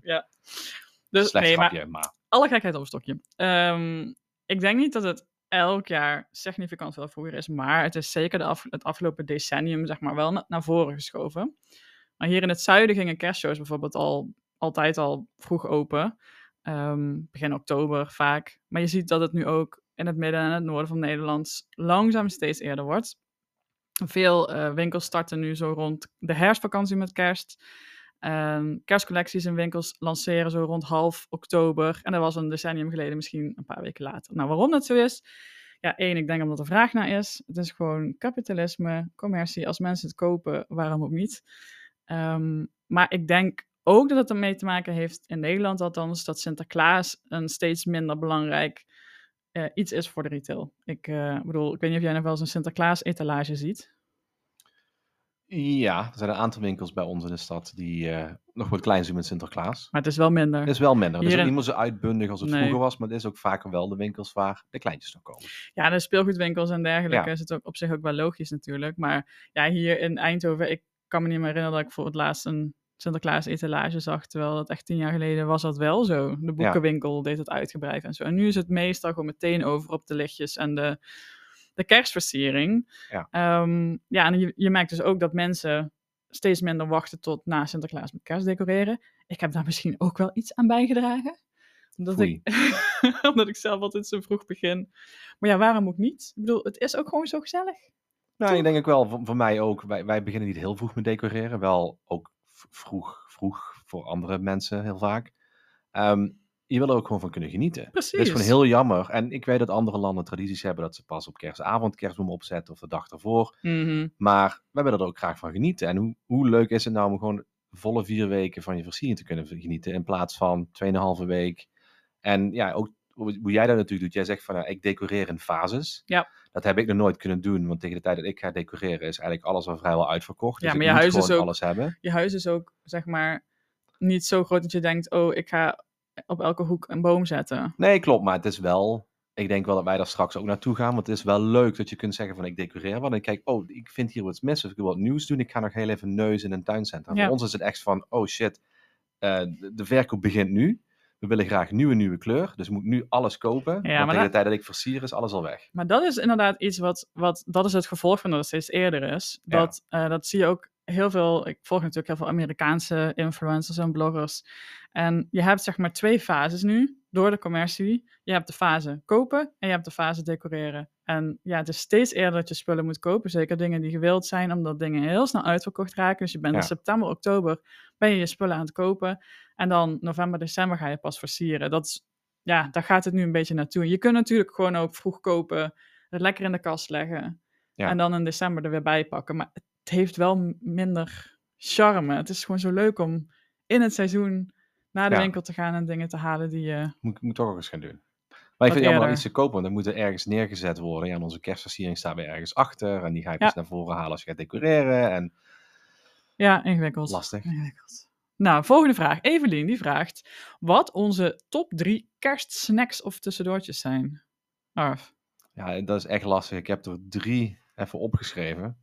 Dus Slecht nee, maar grapje, maar... alle gekheid op een stokje. Ehm, ik denk niet dat het elk jaar significant veel vroeger is, maar het is zeker de af- het afgelopen decennium zeg maar wel na- naar voren geschoven. Maar hier in het zuiden gingen kerstshows bijvoorbeeld al altijd al vroeg open, Ehm, begin oktober vaak. Maar je ziet dat het nu ook in het midden en het noorden van Nederland langzaam steeds eerder wordt. Veel eh, winkels starten nu zo rond de herfstvakantie met kerst. Ehm, kerstcollecties in winkels lanceren zo rond half oktober. En dat was een decennium geleden misschien een paar weken later. Nou, waarom dat zo is? Ja, één, ik denk omdat er vraag naar is. Het is gewoon kapitalisme, commercie. Als mensen het kopen, waarom ook niet? Ehm, maar ik denk ook dat het ermee te maken heeft, in Nederland althans, dat Sinterklaas een steeds minder belangrijk eh, iets is voor de retail. Ik eh, bedoel, ik weet niet of jij nog wel eens een Sinterklaas-etalage ziet. Ja, er zijn een aantal winkels bij ons in de stad die eh, nog wat klein zijn met Sinterklaas. Maar het is wel minder. Het is wel minder. Het is Hier ook in- niet meer zo uitbundig als het Nee. vroeger was, maar het is ook vaker wel de winkels waar de kleintjes nog komen. Ja, de speelgoedwinkels en dergelijke Ja. is het ook op zich ook wel logisch natuurlijk. Maar ja, hier in Eindhoven, ik kan me niet meer herinneren dat ik voor het laatst een Sinterklaas-etalage zag. Terwijl dat echt tien jaar geleden was dat wel zo. De boekenwinkel deed het uitgebreid en zo. En nu is het meestal gewoon meteen over op de lichtjes en de, de kerstversiering. Ja. Ehm, ja, en je, je merkt dus ook dat mensen steeds minder wachten tot na Sinterklaas met kerst decoreren. Ik heb daar misschien ook wel iets aan bijgedragen. Omdat ik, [LAUGHS] omdat ik zelf altijd zo vroeg begin. Maar ja, waarom ook niet? Ik bedoel, het is ook gewoon zo gezellig. Nou, ik denk ook wel, voor, voor mij ook. Wij, wij beginnen niet heel vroeg met decoreren. Wel ook vroeg, vroeg voor andere mensen heel vaak. Ehm, je wil er ook gewoon van kunnen genieten. Precies. Het is gewoon heel jammer. En ik weet dat andere landen tradities hebben dat ze pas op kerstavond kerstboom opzetten of de dag ervoor. Mhm. Maar wij willen er ook graag van genieten. En hoe, hoe leuk is het nou om gewoon volle vier weken van je versiering te kunnen genieten in plaats van 2,5 week. En ja, ook hoe jij dat natuurlijk doet. Jij zegt van, nou, ik decoreer in fases. Ja. Dat heb ik nog nooit kunnen doen, want tegen de tijd dat ik ga decoreren is eigenlijk alles al vrijwel uitverkocht. Ja, dus maar ik je huis is ook- alles hebben. Je huis is ook, zeg maar, niet zo groot dat je denkt, oh, ik ga op elke hoek een boom zetten. Nee, klopt, maar het is wel... Ik denk wel dat wij daar straks ook naartoe gaan, want het is wel leuk dat je kunt zeggen van ik decoreer wat. En ik kijk, oh, ik vind hier wat mis of ik wil wat nieuws doen. Ik ga nog heel even neus in een tuincentrum. Ja. Voor ons is het echt van, oh shit, eh, de, de verkoop begint nu. We willen graag nieuwe, nieuwe kleur. Dus moet nu alles kopen. want maar tegen dat- de tijd dat ik versier is alles al weg. Maar dat is inderdaad iets wat, wat dat is het gevolg van dat het steeds eerder is. Ja. Dat, eh, dat zie je ook heel veel, ik volg natuurlijk heel veel Amerikaanse influencers en bloggers. En je hebt zeg maar twee fases nu, door de commercie. Je hebt de fase kopen en je hebt de fase decoreren. En ja, het is steeds eerder dat je spullen moet kopen, zeker dingen die gewild zijn, omdat dingen heel snel uitverkocht raken. Dus je bent Ja. in september, oktober, ben je je spullen aan het kopen. En dan november, december ga je pas versieren. Dat is, ja, daar gaat het nu een beetje naartoe. Je kunt natuurlijk gewoon ook vroeg kopen het lekker in de kast leggen. Ja. En dan in december er weer bij pakken. Maar het heeft wel minder charme. Het is gewoon zo leuk om in het seizoen naar de Ja. winkel te gaan en dingen te halen die je... Moet, moet toch ook eens gaan doen. Maar ik vind het allemaal iets te kopen, want dan moet er ergens neergezet worden. Ja, en onze kerstversiering staat weer ergens achter. En die ga je Ja. pas naar voren halen als je gaat decoreren. En Ja, ingewikkeld. lastig. Ingewikkeld. Nou, volgende vraag. Evelien die vraagt wat onze top drie kerstsnacks of tussendoortjes zijn. Arf. Ja, dat is echt lastig. Ik heb er drie even opgeschreven.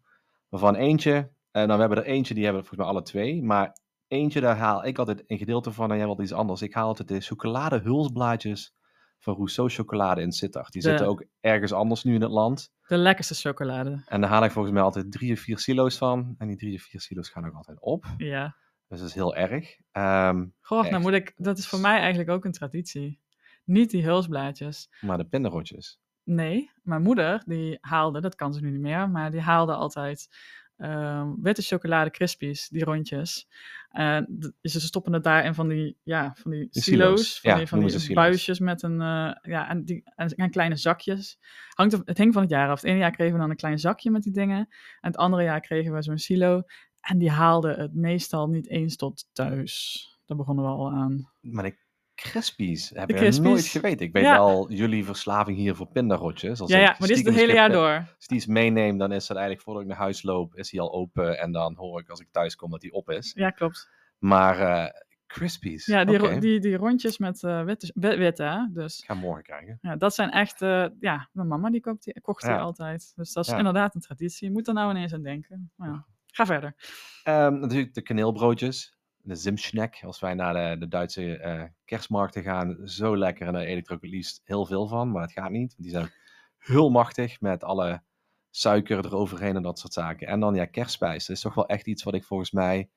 Waarvan eentje, en dan we hebben er eentje, die hebben we volgens mij alle twee. Maar eentje, daar haal ik altijd een gedeelte van en jij wat iets anders. Ik haal altijd de chocoladehulsblaadjes van Rousseau Chocolade in Sittard. Die De- zitten ook ergens anders nu in het land. De lekkerste chocolade. En daar haal ik volgens mij altijd drie of vier silo's van. En die drie of vier silo's gaan ook altijd op. Ja. Dus dat is heel erg. Ehm, Goh, nou moet ik... Dat is voor mij eigenlijk ook een traditie. Niet die hulsblaadjes. maar de pindarotjes. Nee, mijn moeder die haalde, dat kan ze nu niet meer, maar die haalde altijd ehm, witte chocolade crispies, die rondjes. En ze stoppen het daar in van die, ja, van die Die silo's, silo's. van Ja, die, van die silo's. buisjes met een, eh, ja, en, die, en, en kleine zakjes. Hangt het hing van het jaar af. Het ene jaar kregen we dan een klein zakje met die dingen, en het andere jaar kregen we zo'n silo. En die haalde het meestal niet eens tot thuis. Daar begonnen we al aan. Maar de Crispies heb ik Crispies. nooit geweten. Ik weet Ja. wel jullie verslaving hier voor pindarotjes. Als Ja, ja, maar dit is het hele jaar door. Als die iets meeneem, dan is dat eigenlijk voordat ik naar huis loop, is hij al open. En dan hoor ik als ik thuis kom dat hij op is. Ja, klopt. Maar eh Crispies, Ja, die, die, die rondjes met eh witte, wit, hè? Dus Ik ga morgen krijgen. ja, dat zijn echt, eh, ja, mijn mama die koopt die, kocht die Ja. altijd. Dus dat is Ja. inderdaad een traditie. Je moet er nou ineens aan denken. Maar ja, ga verder. Ehm, natuurlijk de kaneelbroodjes. De Zimschneck, als wij naar de, de Duitse eh, kerstmarkten gaan. Zo lekker en daar eet ik er ook het liefst heel veel van. Maar dat gaat niet, want die zijn heel machtig met alle suiker eroverheen en dat soort zaken. En dan ja, kerstspijs. Dat is toch wel echt iets wat ik volgens mij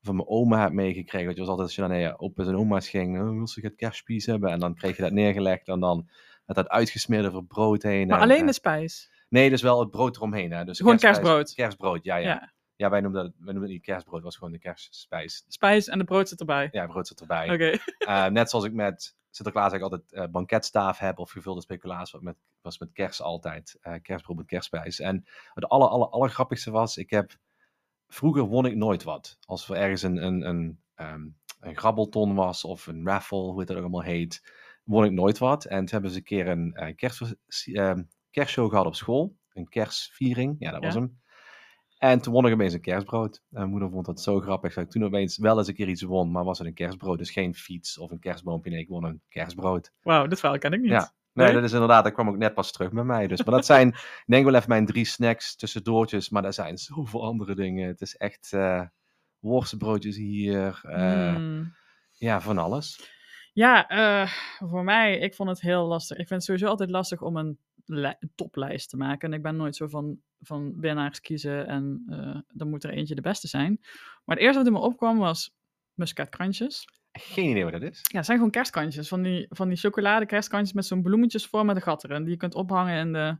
van mijn oma heb meegekregen. Dat je was altijd als je dan naar je opa's en oma's ging, oh, wil ze het kerstspies hebben? En dan kreeg je dat neergelegd en dan met dat uitgesmeerde over brood heen. Maar en, alleen eh, de spijs. Nee, dus wel het brood eromheen. Hè? Dus Gewoon kerstspijs- kerstbrood. Kerstbrood, ja, ja. Ja. Ja. wij noemden dat, wij noemden het niet kerstbrood, het was gewoon de kerstspijs. Spijs en de brood zit erbij. Ja, brood zit erbij. Oké. Eh, net zoals ik met Sinterklaas eigenlijk altijd eh, banketstaaf heb of gevulde speculaas, wat met, was met kerst altijd. eh, kerstbrood met kerstspijs. En het aller, aller, allergrappigste was, ik heb, vroeger won ik nooit wat. Als er ergens een, een, een, ehm, een grabbelton was of een raffle, hoe het dat ook allemaal heet, won ik nooit wat. En toen hebben ze een keer een eh, kerst, ehm, kerstshow gehad op school. Een kerstviering, ja dat was hem. En toen won ik opeens een kerstbrood. En mijn moeder vond dat zo grappig. Dat ik toen opeens wel eens een keer iets won, maar was het een kerstbrood. Dus geen fiets of een kerstboompje. Nee, ik won een kerstbrood. Wauw, dit verhaal ken ik niet. Ja. Nee, Nee? dat is inderdaad, dat kwam ook net pas terug bij mij. Dus. Maar dat zijn, ik denk wel even mijn drie snacks tussendoortjes. Maar er zijn zoveel andere dingen. Het is echt eh worstenbroodjes hier. eh, Hmm. Ja, van alles. Ja, eh, voor mij, ik vond het heel lastig. Ik vind het sowieso altijd lastig om een toplijst te maken. En ik ben nooit zo van, van winnaars kiezen en eh, dan moet er eentje de beste zijn. Maar het eerste wat in me opkwam was muskatkrantjes. Geen idee wat dat is. Ja, het zijn gewoon kerstkantjes. Van die, van die chocolade kerstkantjes met zo'n bloemetjes voor met de gat erin. Die je kunt ophangen in de,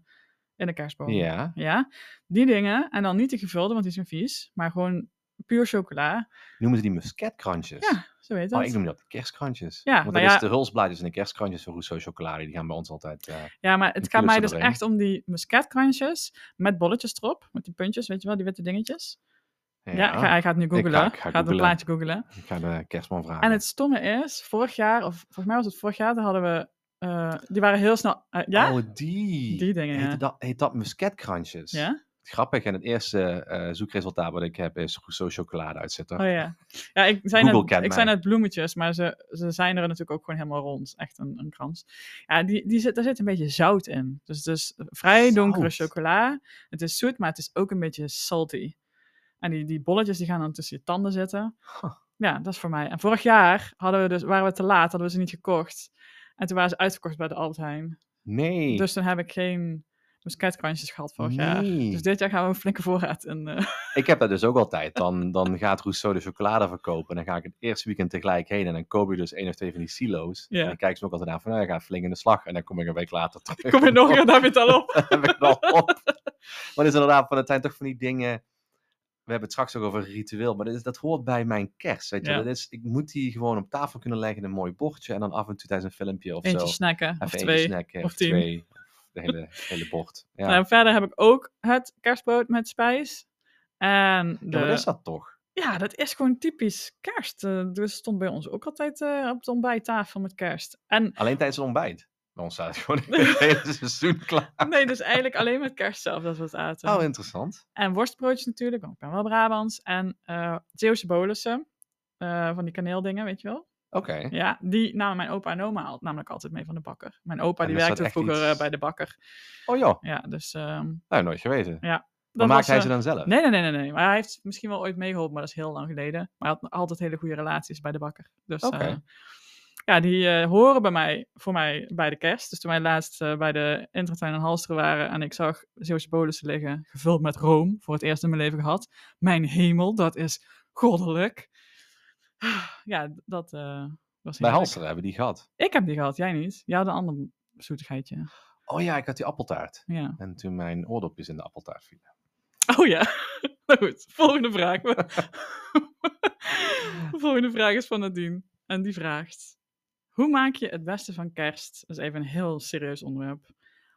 in de kerstboom. Ja. Ja, die dingen. En dan niet de gevulde, want die zijn vies. Maar gewoon puur chocola. Noemen ze die muskatkrantjes? Ja, zo heet. Oh, ik noem dat de kerstkrantjes. Ja, Want maar dat ja- is de hulsblaadjes en de kerstkrantjes van Rousseau chocolade. Die gaan bij ons altijd... eh, Ja, maar het gaat mij dus echt om die muskatkrantjes met bolletjes erop. Met die puntjes, weet je wel, die witte dingetjes. Ja, ga- hij gaat nu googlen. ga- ik ga gaat een plaatje googlen. Ik ga de kerstman vragen. En het stomme is, vorig jaar, of volgens mij was het vorig jaar, daar hadden we, eh, die waren heel snel, eh, ja? Oh, die. Die dingen, heet ja. Dat, heet dat muskatkrantjes? Ja? Grappig. En het eerste eh, zoekresultaat wat ik heb is Rousseau chocolade uit Sittard. Oh ja. Ja, ik zei Google net, ik mij. net bloemetjes, maar ze, ze zijn er natuurlijk ook gewoon helemaal rond. Echt een, een krans. Ja, die, die zit, daar zit een beetje zout in. Dus het is vrij donkere chocola. Het is zoet, maar het is ook een beetje salty. En die, die bolletjes die gaan dan tussen je tanden zitten. Huh. Ja, dat is voor mij. En vorig jaar hadden we dus, waren we te laat, hadden we ze niet gekocht. En toen waren ze uitverkocht bij de Albert Heijn. Nee. Dus toen heb ik geen muskatkrantjes gehad vorig jaar. Dus dit jaar gaan we een flinke voorraad in. eh, [LAUGHS] Ik heb dat dus ook altijd. Dan, dan gaat Rousseau de chocolade verkopen. En dan ga ik het eerste weekend tegelijk heen. En dan koop ik dus één of twee van die silo's. En dan kijken ze ook altijd aan van, nou, je gaat flink in de slag. En dan kom ik een week later [LAUGHS] terug. Kom je nog, dan heb je het al op. [LAUGHS] Heb ik het al op. Maar het is inderdaad, van, het zijn toch van die dingen... We hebben het straks ook over een ritueel, maar dat, is, dat hoort bij mijn kerst. Weet je? Dat is, ik moet die gewoon op tafel kunnen leggen, een mooi bordje. En dan af en toe tijdens een filmpje of Eentje zo. snacken, of twee. snacken, of twee. De hele, hele bocht. Ja. Nou, verder heb ik ook het kerstbrood met spijs. En de... Ja, wat is dat toch? Ja, dat is gewoon typisch kerst. Dus stond bij ons ook altijd eh, op de ontbijttafel met kerst. En Alleen tijdens het ontbijt. Bij ons staat het gewoon [LAUGHS] het hele seizoen klaar. nee, dus eigenlijk alleen met kerst zelf dat we het aten. Oh, interessant. En worstbroodjes natuurlijk, want ik ben wel Brabants. En eh Zeeuwse bolussen, van die kaneeldingen, weet je wel. Oké. Ja, die namen mijn opa en oma namelijk altijd mee van de bakker. Mijn opa die werkte vroeger iets- eh, bij de bakker. Oh joh, Ja, dus... ehm nou, nooit geweten. Ja, Maar maakt hij eh, ze dan zelf? Nee, nee, nee, nee, nee. Maar hij heeft misschien wel ooit meegeholpen, maar dat is heel lang geleden. Maar hij had altijd hele goede relaties bij de bakker. Dus Oké. eh, ja, die horen bij mij, voor mij bij de kerst. Dus toen wij laatst bij de Intratuin en Halsteren waren en ik zag Zeeuwse bolussen liggen, gevuld met room, voor het eerst in mijn leven gehad. Mijn hemel, dat is goddelijk. Ja, dat eh, was Bij. Halster hebben die gehad. Ik heb die gehad, jij niet. Jij had een ander zoetigheidje. Oh ja, ik had die appeltaart. Ja. En toen mijn oordopjes in de appeltaart vielen. Oh ja. [LAUGHS] nou goed, volgende vraag. [LAUGHS] volgende vraag is van Nadine. En die vraagt: Hoe maak je het beste van kerst? Dat is even een heel serieus onderwerp.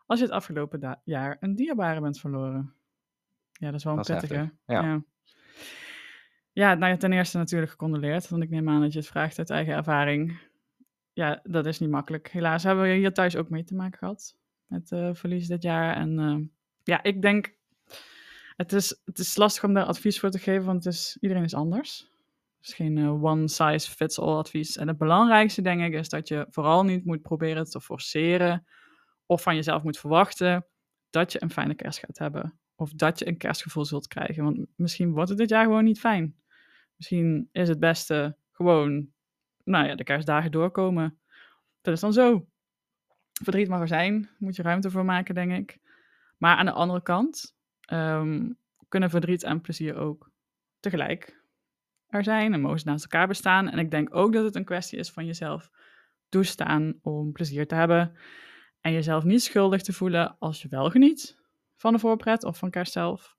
Als je het afgelopen jaar een dierbare bent verloren. Ja, dat is wel een Dat ja. Ja, nou ten eerste natuurlijk gecondoleerd. Want ik neem aan dat je het vraagt uit eigen ervaring. Ja, dat is niet makkelijk. Helaas hebben we hier thuis ook mee te maken gehad. Met eh, verlies dit jaar. En eh, ja, ik denk het is, het is lastig om daar advies voor te geven, want het is, iedereen is anders. Het is geen eh, one size fits all advies. En het belangrijkste, denk ik, is dat je vooral niet moet proberen te forceren of van jezelf moet verwachten dat je een fijne kerst gaat hebben. Of dat je een kerstgevoel zult krijgen. Want misschien wordt het dit jaar gewoon niet fijn. Misschien is het beste gewoon, nou ja, de kerstdagen doorkomen. Dat is dan zo. Verdriet mag er zijn, moet je ruimte voor maken, denk ik. Maar aan de andere kant, ehm, kunnen verdriet en plezier ook tegelijk er zijn en mogen ze naast elkaar bestaan. En ik denk ook dat het een kwestie is van jezelf toestaan om plezier te hebben en jezelf niet schuldig te voelen als je wel geniet van de voorpret of van kerst zelf.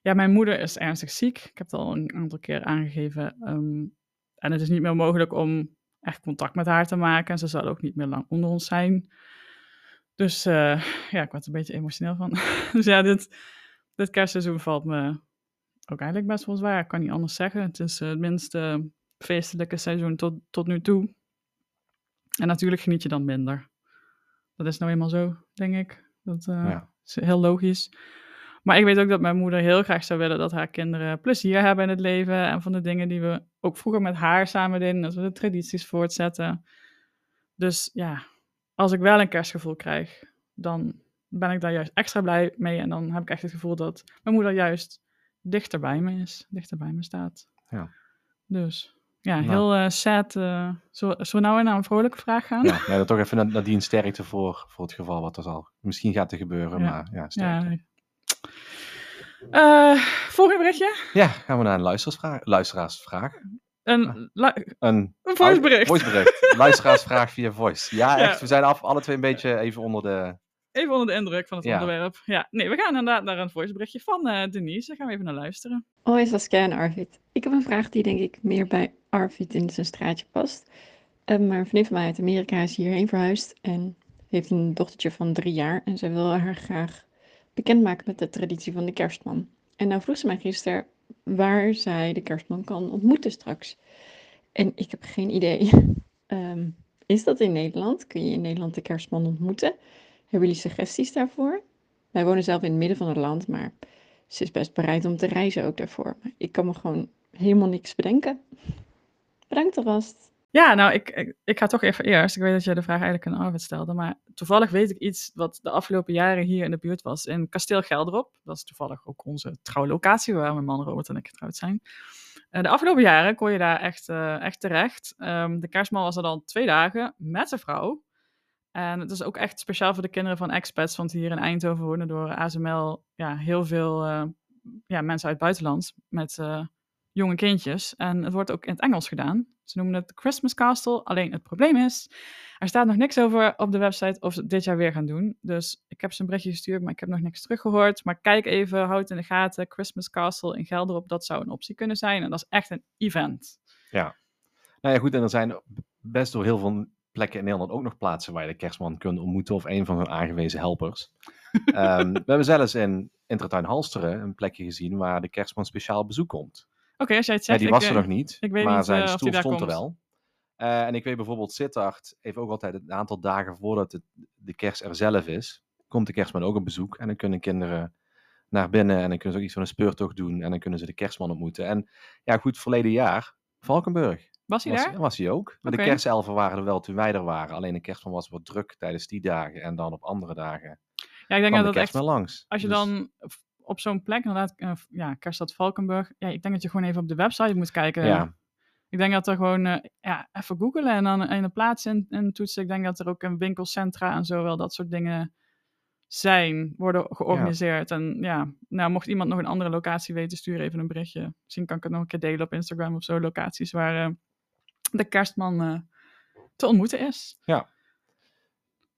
Ja, mijn moeder is ernstig ziek. Ik heb het al een aantal keer aangegeven. ehm, en het is niet meer mogelijk om echt contact met haar te maken. En ze zal ook niet meer lang onder ons zijn. Dus eh, ja, ik word er een beetje emotioneel van. [LAUGHS] dus ja, dit, dit kerstseizoen valt me ook eigenlijk best wel zwaar. Ik kan niet anders zeggen. Het is eh, het minste feestelijke seizoen tot, tot nu toe. En natuurlijk geniet je dan minder. Dat is nou eenmaal zo, denk ik. Dat eh, Ja. is heel logisch. Maar ik weet ook dat mijn moeder heel graag zou willen dat haar kinderen plezier hebben in het leven. En van de dingen die we ook vroeger met haar samen deden. Dat we de tradities voortzetten. Dus ja, als ik wel een kerstgevoel krijg, dan ben ik daar juist extra blij mee. En dan heb ik echt het gevoel dat mijn moeder juist dichter bij me is. Dichter bij me staat. Ja. Dus ja, Nou. heel eh, sad. eh zullen we nou naar een vrolijke vraag gaan? Ja, ja, toch even nad- nadien sterkte voor, voor het geval wat er zal. Misschien gaat er gebeuren, Ja. maar ja, sterkte. Ja. Eh, volgende berichtje. Ja, gaan we naar een luisteraarsvraag. luisteraarsvraag. Een, lu- Een een voicebericht. voicebericht. [LAUGHS] Luisteraarsvraag via voice. Ja, Ja. echt. We zijn af, alle twee een beetje even onder de... Even onder de indruk van het Ja. onderwerp. Ja, nee, we gaan inderdaad naar een voiceberichtje van eh, Denise. Daar gaan we even naar luisteren. Hoi Saskia en Arvid. Ik heb een vraag die denk ik meer bij Arvid in zijn straatje past. Eh, maar een vriendin van mij uit Amerika is hierheen verhuisd en heeft een dochtertje van drie jaar. En zij wil haar graag bekendmaken met de traditie van de kerstman. En nou vroeg ze mij gisteren waar zij de kerstman kan ontmoeten straks. En ik heb geen idee. [LAUGHS] Ehm, is dat in Nederland? Kun je in Nederland de kerstman ontmoeten? Hebben jullie suggesties daarvoor? Wij wonen zelf in het midden van het land, maar ze is best bereid om te reizen ook daarvoor. Ik kan me gewoon helemaal niks bedenken. Bedankt alvast. Ja, nou, ik, ik, ga toch even eerst. Ik weet dat je de vraag eigenlijk aan Arvid stelde, maar toevallig weet ik iets wat de afgelopen jaren hier in de buurt was. In Kasteel Gelderop. Dat is toevallig ook onze trouwlocatie, waar mijn man Robert en ik getrouwd zijn. Eh, de afgelopen jaren kon je daar echt, eh, echt terecht. Ehm, de kerstman was er dan twee dagen met zijn vrouw. En het is ook echt speciaal voor de kinderen van expats, want hier in Eindhoven wonen door ASML ja, heel veel eh, ja, mensen uit het buitenland met jonge kindjes. En het wordt ook in het Engels gedaan. Ze noemen het Christmas Castle. Alleen het probleem is, er staat nog niks over op de website of ze het dit jaar weer gaan doen. Dus ik heb ze een berichtje gestuurd, maar ik heb nog niks teruggehoord. Maar kijk even, houd in de gaten. Christmas Castle in Gelderop, dat zou een optie kunnen zijn. En dat is echt een event. Nou ja, goed. En er zijn best door heel veel plekken in Nederland ook nog plaatsen waar je de kerstman kunt ontmoeten of een van zijn aangewezen helpers. [LAUGHS] Ehm, we hebben zelfs in Intertuin Halsteren een plekje gezien waar de kerstman speciaal bezoek komt. Oké, als jij het Ja, zegt. die was er nog niet, ik weet maar niet, zijn eh, stoel stond er wel. Eh, en ik weet bijvoorbeeld, Sittard heeft ook altijd een aantal dagen voordat het, de kerst er zelf is, komt de kerstman ook op bezoek. En dan kunnen kinderen naar binnen en dan kunnen ze ook iets van een speurtocht doen en dan kunnen ze de kerstman ontmoeten. En ja, goed, verleden jaar, Valkenburg, Was hij was, daar? was hij ook. Maar de kerstelfen waren er wel toen wij er waren. Alleen de kerstman was wat druk tijdens die dagen en dan op andere dagen Ja, ik denk dat de dat echt. langs. Als je Dus- dan op zo'n plek, inderdaad, eh, ja, Kerststad Valkenburg. Ja, ik denk dat je gewoon even op de website moet kijken. Ja, Ik denk dat er gewoon, eh, ja, even googelen en dan in de plaats in, in toetsen. Ik denk dat er ook in winkelcentra en zo wel dat soort dingen zijn, worden georganiseerd. En ja, nou, mocht iemand nog een andere locatie weten, stuur even een berichtje. Misschien kan ik het nog een keer delen op Instagram of zo, locaties waar eh, de kerstman te ontmoeten is. Ja.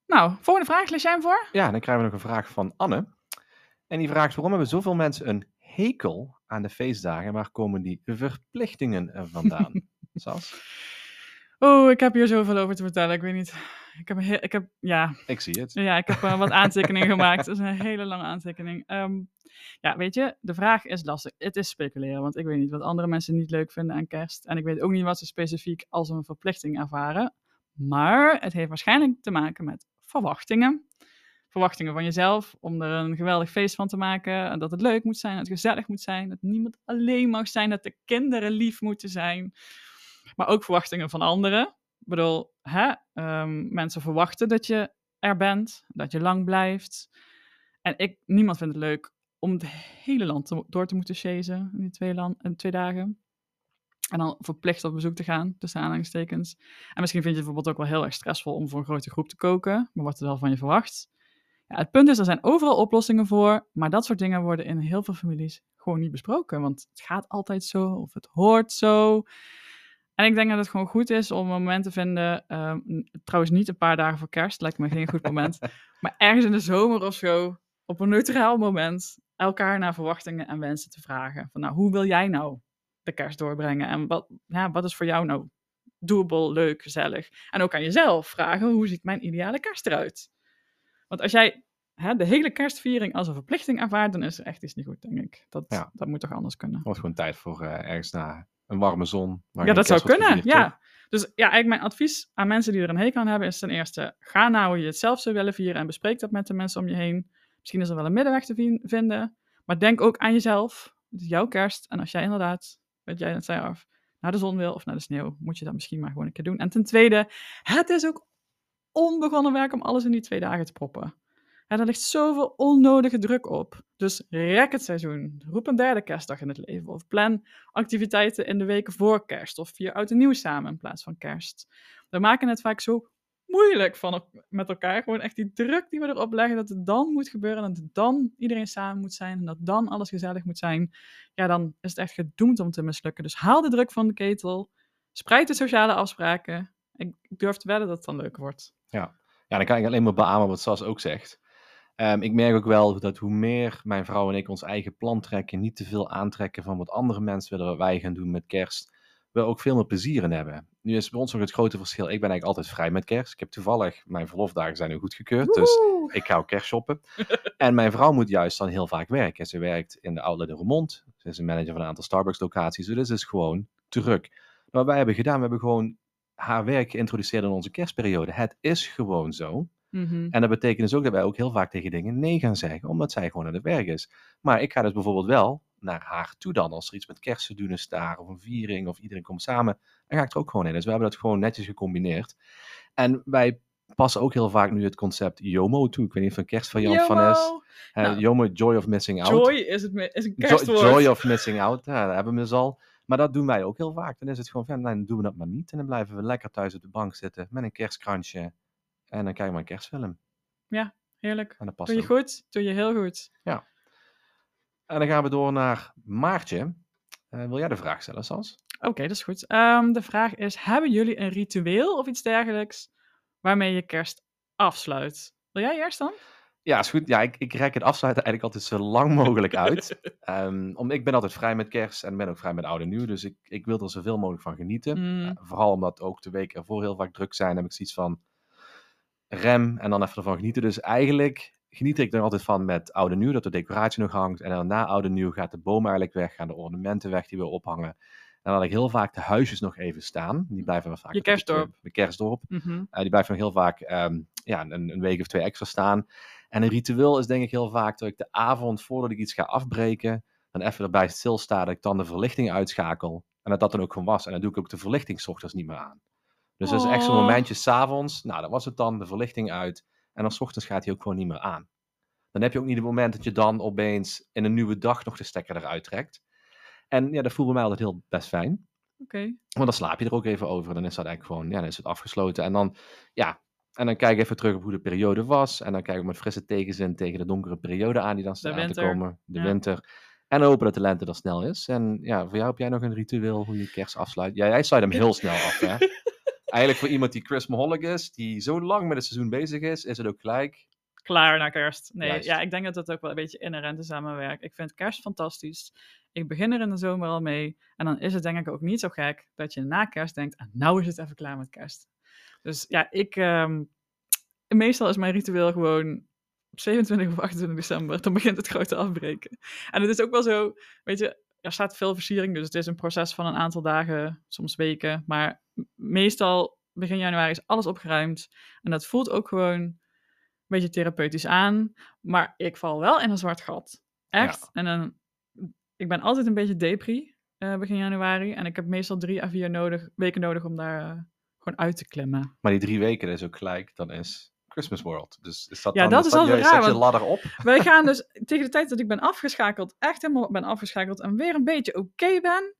Nou, volgende vraag, lees jij hem voor? ja, dan krijgen we nog een vraag van Anne. En die vraagt, waarom hebben zoveel mensen een hekel aan de feestdagen? En waar komen die verplichtingen eh, vandaan? [LAUGHS] Sas? Oh, ik heb hier zoveel over te vertellen. Ik weet niet. Ik heb, heel, ik heb ja, Ik zie het. Ja, ik heb eh, wat aantekeningen gemaakt. Dat is een hele lange aantekening. Ehm, ja, weet je, de vraag is lastig. Het is speculeren, want ik weet niet wat andere mensen niet leuk vinden aan kerst. En ik weet ook niet wat ze specifiek als een verplichting ervaren. Maar het heeft waarschijnlijk te maken met verwachtingen. Verwachtingen van jezelf om er een geweldig feest van te maken. En dat het leuk moet zijn, dat het gezellig moet zijn. Dat niemand alleen mag zijn, dat de kinderen lief moeten zijn. Maar ook verwachtingen van anderen. Ik bedoel, hè? ehm, mensen verwachten dat je er bent, dat je lang blijft. En ik, niemand vindt het leuk om het hele land door te moeten chasen in die twee, land, in dagen. En dan verplicht op bezoek te gaan, tussen aanhalingstekens. En misschien vind je het bijvoorbeeld ook wel heel erg stressvol om voor een grote groep te koken, maar wordt er wel van je verwacht. Ja, het punt is, er zijn overal oplossingen voor, maar dat soort dingen worden in heel veel families gewoon niet besproken. Want het gaat altijd zo, of het hoort zo. En ik denk dat het gewoon goed is om een moment te vinden, ehm, trouwens niet een paar dagen voor kerst, lijkt me geen goed moment, [LAUGHS] maar ergens in de zomer of zo, op een neutraal moment, elkaar naar verwachtingen en wensen te vragen. Van nou, hoe wil jij nou de kerst doorbrengen? En wat, ja, wat is voor jou nou doable, leuk, gezellig? En ook aan jezelf vragen, hoe ziet mijn ideale kerst eruit? Want als jij hè, de hele kerstviering als een verplichting ervaart, dan is er echt iets niet goed, denk ik. Dat, Ja. dat moet toch anders kunnen. Het wordt gewoon tijd voor eh, ergens naar een warme zon. waar Ja, dat zou kunnen. Ja. toch? Dus ja, eigenlijk mijn advies aan mensen die er een hekel aan hebben is ten eerste, ga nou hoe je het zelf zou willen vieren en bespreek dat met de mensen om je heen. Misschien is er wel een middenweg te vinden, maar denk ook aan jezelf. Het is jouw kerst en als jij inderdaad, weet jij net zei af, naar de zon wil of naar de sneeuw, moet je dat misschien maar gewoon een keer doen. En ten tweede, het is ook onbegonnen werk om alles in die twee dagen te proppen. En er ligt zoveel onnodige druk op. Dus rek het seizoen. Roep een derde kerstdag in het leven. Of plan activiteiten in de weken voor kerst. Of vier oud en nieuw samen in plaats van kerst. We maken het vaak zo moeilijk van, met elkaar. Gewoon echt die druk die we erop leggen dat het dan moet gebeuren. En dat dan iedereen samen moet zijn. En dat dan alles gezellig moet zijn. Ja, dan is het echt gedoemd om te mislukken. Dus haal de druk van de ketel. Spreid de sociale afspraken. Ik durf te wedden dat het dan leuker wordt. Ja, dan kan ik alleen maar beamen wat Sas ook zegt. Ehm, ik merk ook wel dat hoe meer mijn vrouw en ik ons eigen plan trekken, niet te veel aantrekken van wat andere mensen willen wat wij gaan doen met kerst, we ook veel meer plezier in hebben. Nu is bij ons nog het grote verschil, ik ben eigenlijk altijd vrij met kerst. Ik heb toevallig, mijn verlofdagen zijn nu goedgekeurd, dus ik ga ook kerst shoppen. [LAUGHS] en mijn vrouw moet juist dan heel vaak werken. Ze werkt in de outlet in Roermond. Ze is een manager van een aantal Starbucks locaties, dus het is gewoon druk. Maar wat wij hebben gedaan, we hebben gewoon haar werk geïntroduceerd in onze kerstperiode. Het is gewoon zo. Mhm. En dat betekent dus ook dat wij ook heel vaak tegen dingen nee gaan zeggen, omdat zij gewoon aan het werk is. Maar ik ga dus bijvoorbeeld wel naar haar toe dan, als er iets met kerst te doen is daar, of een viering, of iedereen komt samen, dan ga ik er ook gewoon in. Dus we hebben dat gewoon netjes gecombineerd. En wij passen ook heel vaak nu het concept JOMO toe. Ik weet niet of een kerstvariant van is. Eh, Nou, JOMO, Joy of Missing Out. Joy is, het, is een kerstwoord. Joy of Missing Out, ja, dat hebben we dus al. Maar dat doen wij ook heel vaak. Dan is het gewoon van, nou, dan doen we dat maar niet. En dan blijven we lekker thuis op de bank zitten met een kerstkransje. En dan kijken we een kerstfilm. Heerlijk. En dat past Doe je ook. goed? Doe je heel goed. En dan gaan we door naar Maartje. Eh, wil jij de vraag stellen, Sans? Oké, dat is goed. Ehm, de vraag is, hebben jullie een ritueel of iets dergelijks waarmee je kerst afsluit? Wil jij eerst dan? Ja, is goed. Ja, ik, ik rek het afsluiten eigenlijk altijd zo lang [LAUGHS] mogelijk uit. Ehm, om, ik ben altijd vrij met kerst en ben ook vrij met oud en nieuw. Dus ik, ik wil er zoveel mogelijk van genieten. Mm. Eh, vooral omdat ook de weken ervoor heel vaak druk zijn, heb ik zoiets van rem en dan even ervan genieten. Dus eigenlijk geniet ik er altijd van met oud en nieuw, dat de decoratie nog hangt. En dan na oud en nieuw gaat de boom eigenlijk weg, gaan de ornamenten weg die we ophangen. En dan had ik heel vaak de huisjes nog even staan. Die blijven we vaak. Je kerstdorp. De kerstdorp. Mhm. Uh, die blijven nog heel vaak ehm, ja, een, een, week of twee extra staan. En een ritueel is denk ik heel vaak dat ik de avond voordat ik iets ga afbreken, dan even erbij stilsta dat ik dan de verlichting uitschakel. En dat dat dan ook gewoon was. En dan doe ik ook de verlichting 's ochtends niet meer aan. Dus dat is echt zo'n Oh. momentje s'avonds. Nou, dan was het dan de verlichting uit. En dan 's ochtends gaat hij ook gewoon niet meer aan. Dan heb je ook niet het moment dat je dan opeens in een nieuwe dag nog de stekker eruit trekt. En ja, dat voelt bij mij altijd heel best fijn. Oké. Want dan slaap je er ook even over. Dan is dat eigenlijk gewoon, ja, dan is het afgesloten. En dan, ja, en dan kijk ik even terug op hoe de periode was. En dan kijk ik met frisse tegenzin tegen de donkere periode aan die dan staat aan te komen. De Ja. winter. En hopen dat de lente er snel is. En ja, voor jou heb jij nog een ritueel hoe je kerst afsluit? Ja, jij sluit hem heel snel af, hè? [LAUGHS] Eigenlijk voor iemand die Chris Maholic is, die zo lang met het seizoen bezig is, is het ook gelijk. Klaar na kerst. Nee, Juist. ja, ik denk dat dat ook wel een beetje inherent is aan mijn werk. Ik vind kerst fantastisch. Ik begin er in de zomer al mee. En dan is het denk ik ook niet zo gek dat je na kerst denkt, ah, nou is het even klaar met kerst. Dus ja, ik, ehm, meestal is mijn ritueel gewoon op 27 of 28 december, dan begint het grote afbreken. En het is ook wel zo, weet je, er staat veel versiering, dus het is een proces van een aantal dagen, soms weken. Maar meestal begin januari is alles opgeruimd. En dat voelt ook gewoon een beetje therapeutisch aan. Maar ik val wel in een zwart gat. Echt. En dan, ik ben altijd een beetje depri eh, begin januari. En ik heb meestal drie à vier nodig, weken nodig om daar eh, gewoon uit te klimmen. Maar die drie weken is ook gelijk, dan is Christmas World. Dus is dat Ja, dan, dat is je, raar, Zet je ladder op. Wij gaan dus [LAUGHS] tegen de tijd dat ik ben afgeschakeld, echt helemaal ben afgeschakeld en weer een beetje oké ben,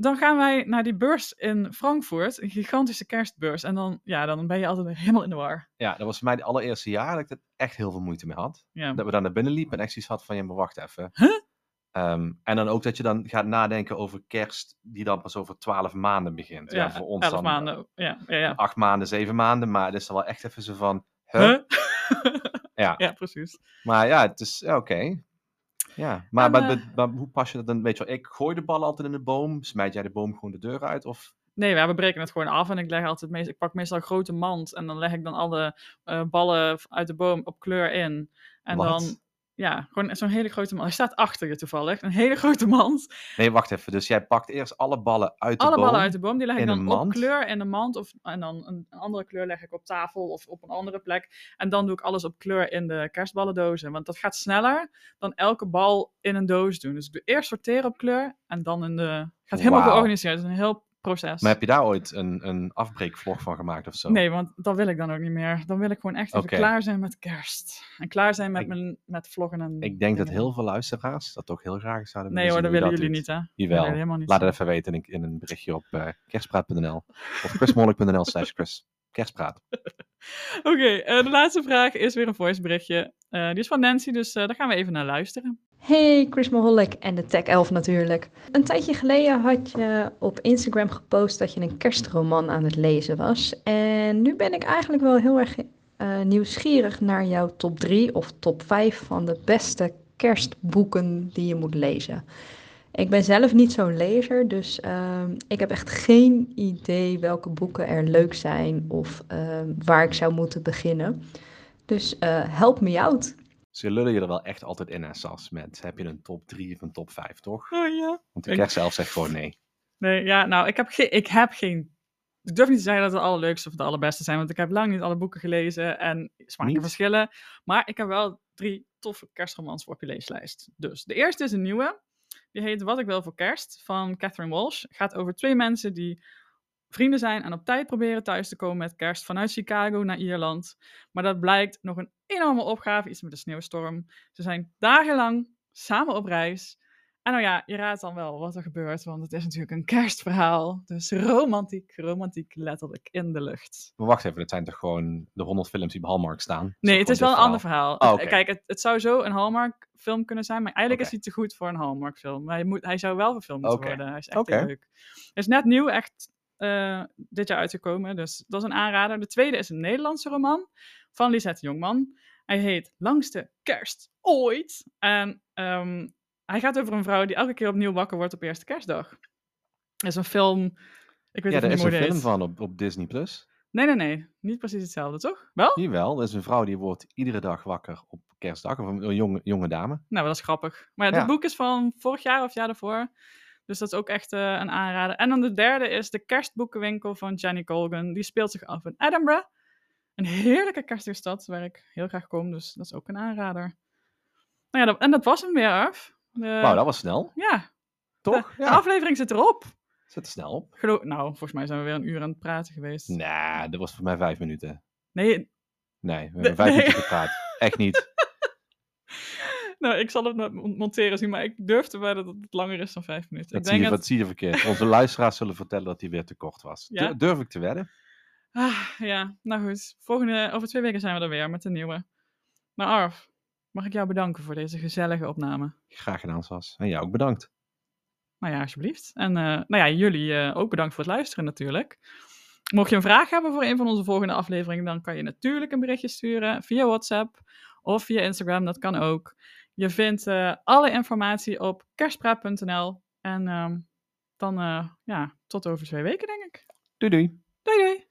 dan gaan wij naar die beurs in Frankfurt, een gigantische kerstbeurs. En dan, ja, dan ben je altijd helemaal in de war. Ja, dat was voor mij de allereerste jaar dat ik er echt heel veel moeite mee had. Ja. Dat we dan naar binnen liepen en echt zoiets had van, ja, maar wacht even. Huh? Ehm, en dan ook dat je dan gaat nadenken over kerst, die dan pas over twaalf maanden begint. Ja, voor ons elf dan maanden. Ja, ja, ja. acht maanden, zeven maanden, maar het is dan wel echt even zo van, huh? Ja. [LAUGHS] ja, precies. Maar ja, het is, ja, oké. Ja, maar, En, maar, eh, maar- maar hoe pas je dat dan? Weet je wel, ik gooi de bal altijd in de boom, smijt jij de boom gewoon de deur uit? Of Nee, we breken het gewoon af en ik leg altijd meest, ik pak meestal een grote mand en dan leg ik dan alle eh, ballen uit de boom op kleur in. En Wat? dan, ja, gewoon zo'n hele grote mand. Hij staat achter je toevallig, een hele grote mand. Nee, wacht even. Dus jij pakt eerst alle ballen uit de Alle boom. ballen uit de boom, die leg ik dan op kleur in de mand. Of, en dan een, een andere kleur leg ik op tafel of op een andere plek. En dan doe ik alles op kleur in de kerstballendozen. Want dat gaat sneller dan elke bal in een doos doen. Dus ik doe eerst sorteren op kleur en dan in de... Gaat helemaal georganiseerd. Het is een heel proces. Maar heb je daar ooit een, een afbreekvlog van gemaakt of zo? Nee, want dat wil ik dan ook niet meer. Dan wil ik gewoon echt even klaar zijn met kerst. En klaar zijn met, Ik- mijn, met vloggen en Ik denk dat heel veel luisteraars dat ook heel graag zouden Nee willen hoor, zien dat willen jullie doet. niet hè? Jawel. helemaal niet Laat het even weten in, in een berichtje op eh, kerstpraat.nl of chrismonnik.nl slash Chris. Kerstpraat. [LAUGHS] Oké, eh, de laatste vraag is weer een voiceberichtje. Eh die is van Nancy, dus daar gaan we even naar luisteren. Hey, Chris Moholik en de Tech Elf natuurlijk. Een tijdje geleden had je op Instagram gepost dat je een kerstroman aan het lezen was. En nu ben ik eigenlijk wel heel erg eh, nieuwsgierig naar jouw top 3 of top 5 van de beste kerstboeken die je moet lezen. Ik ben zelf niet zo'n lezer, dus ehm, ik heb echt geen idee welke boeken er leuk zijn of ehm, waar ik zou moeten beginnen. Dus eh, help me out. Ze lullen je er wel echt altijd in, hè, Sas, met heb je een top 3 of een top 5, toch? Oh ja. Want de Ik- kerst zelf zegt gewoon nee. Nee, ja, nou, ik heb, geen, ik heb geen... Ik durf niet te zeggen dat het de allerleukste of de allerbeste zijn, want ik heb lang niet alle boeken gelezen en smaken verschillen. Maar ik heb wel drie toffe kerstromans voor op je leeslijst. Dus de eerste is een nieuwe. Die heet Wat ik wil voor kerst van Catherine Walsh. Gaat over twee mensen die vrienden zijn en op tijd proberen thuis te komen met kerst vanuit Chicago naar Ierland. Maar dat blijkt nog een enorme opgave, iets met een sneeuwstorm. Ze zijn dagenlang samen op reis. En nou ja, je raadt dan wel wat er gebeurt, want het is natuurlijk een kerstverhaal. Dus romantiek, romantiek letterlijk in de lucht. Maar wacht even, het zijn toch gewoon de 100 films die op Hallmark staan? Nee, het is wel een ander verhaal. Oh, Het- oké. Kijk, het, het zou zo een Hallmark film kunnen zijn, maar eigenlijk is hij te goed voor een Hallmark film. Maar hij, moet, hij zou wel verfilmd moeten Oké. worden. Hij is echt heel leuk. Hij is net nieuw, echt eh, dit jaar uitgekomen, dus dat is een aanrader. De tweede is een Nederlandse roman van Lisette Jongman. Hij heet Langste Kerst Ooit. En ehm, hij gaat over een vrouw die elke keer opnieuw wakker wordt op eerste kerstdag. Het is een film... Ik weet Ja, daar is een film van op, op Disney+. Plus. Nee, nee, nee. Niet precies hetzelfde, toch? Wel? Jawel, er is een vrouw die wordt iedere dag wakker op kerstdag. Of een, jonge, jonge dame. Nou, dat is grappig. Maar ja, Ja. dit boek is van vorig jaar of het jaar daarvoor. Dus dat is ook echt eh, een aanrader. En dan de derde is de kerstboekenwinkel van Jenny Colgan. Die speelt zich af in Edinburgh. Een heerlijke kerstige stad waar ik heel graag kom. Dus dat is ook een aanrader. Nou ja, dat- en dat was hem weer af. Wauw, dat was snel. Ja, Toch? de Ja, aflevering zit erop. zit er snel op. Nou, volgens mij zijn we weer een uur aan het praten geweest. Nee, dat was voor mij vijf minuten. Nee, Nee, we hebben vijf nee. minuten gepraat. Echt niet. [LAUGHS] nou, ik zal het monteren zien, maar ik durf te wedden dat het langer is dan vijf minuten. Dat ik zie, je, denk dat zie je verkeerd. Onze [LAUGHS] luisteraars zullen vertellen dat die weer te kort was. Ja? Durf ik te wedden? Ah, ja, nou goed. Volgende, over twee weken zijn we er weer met een nieuwe. Nou, Arf, mag ik jou bedanken voor deze gezellige opname? Graag gedaan, Sas. En jou ook bedankt. Nou ja, alsjeblieft. En eh, nou ja, jullie eh, ook bedankt voor het luisteren natuurlijk. Mocht je een vraag hebben voor een van onze volgende afleveringen, dan kan je natuurlijk een berichtje sturen via WhatsApp of via Instagram, dat kan ook. Je vindt eh, alle informatie op kerstpraat.nl. En ehm, dan, eh, ja, tot over twee weken denk ik. Doei doei.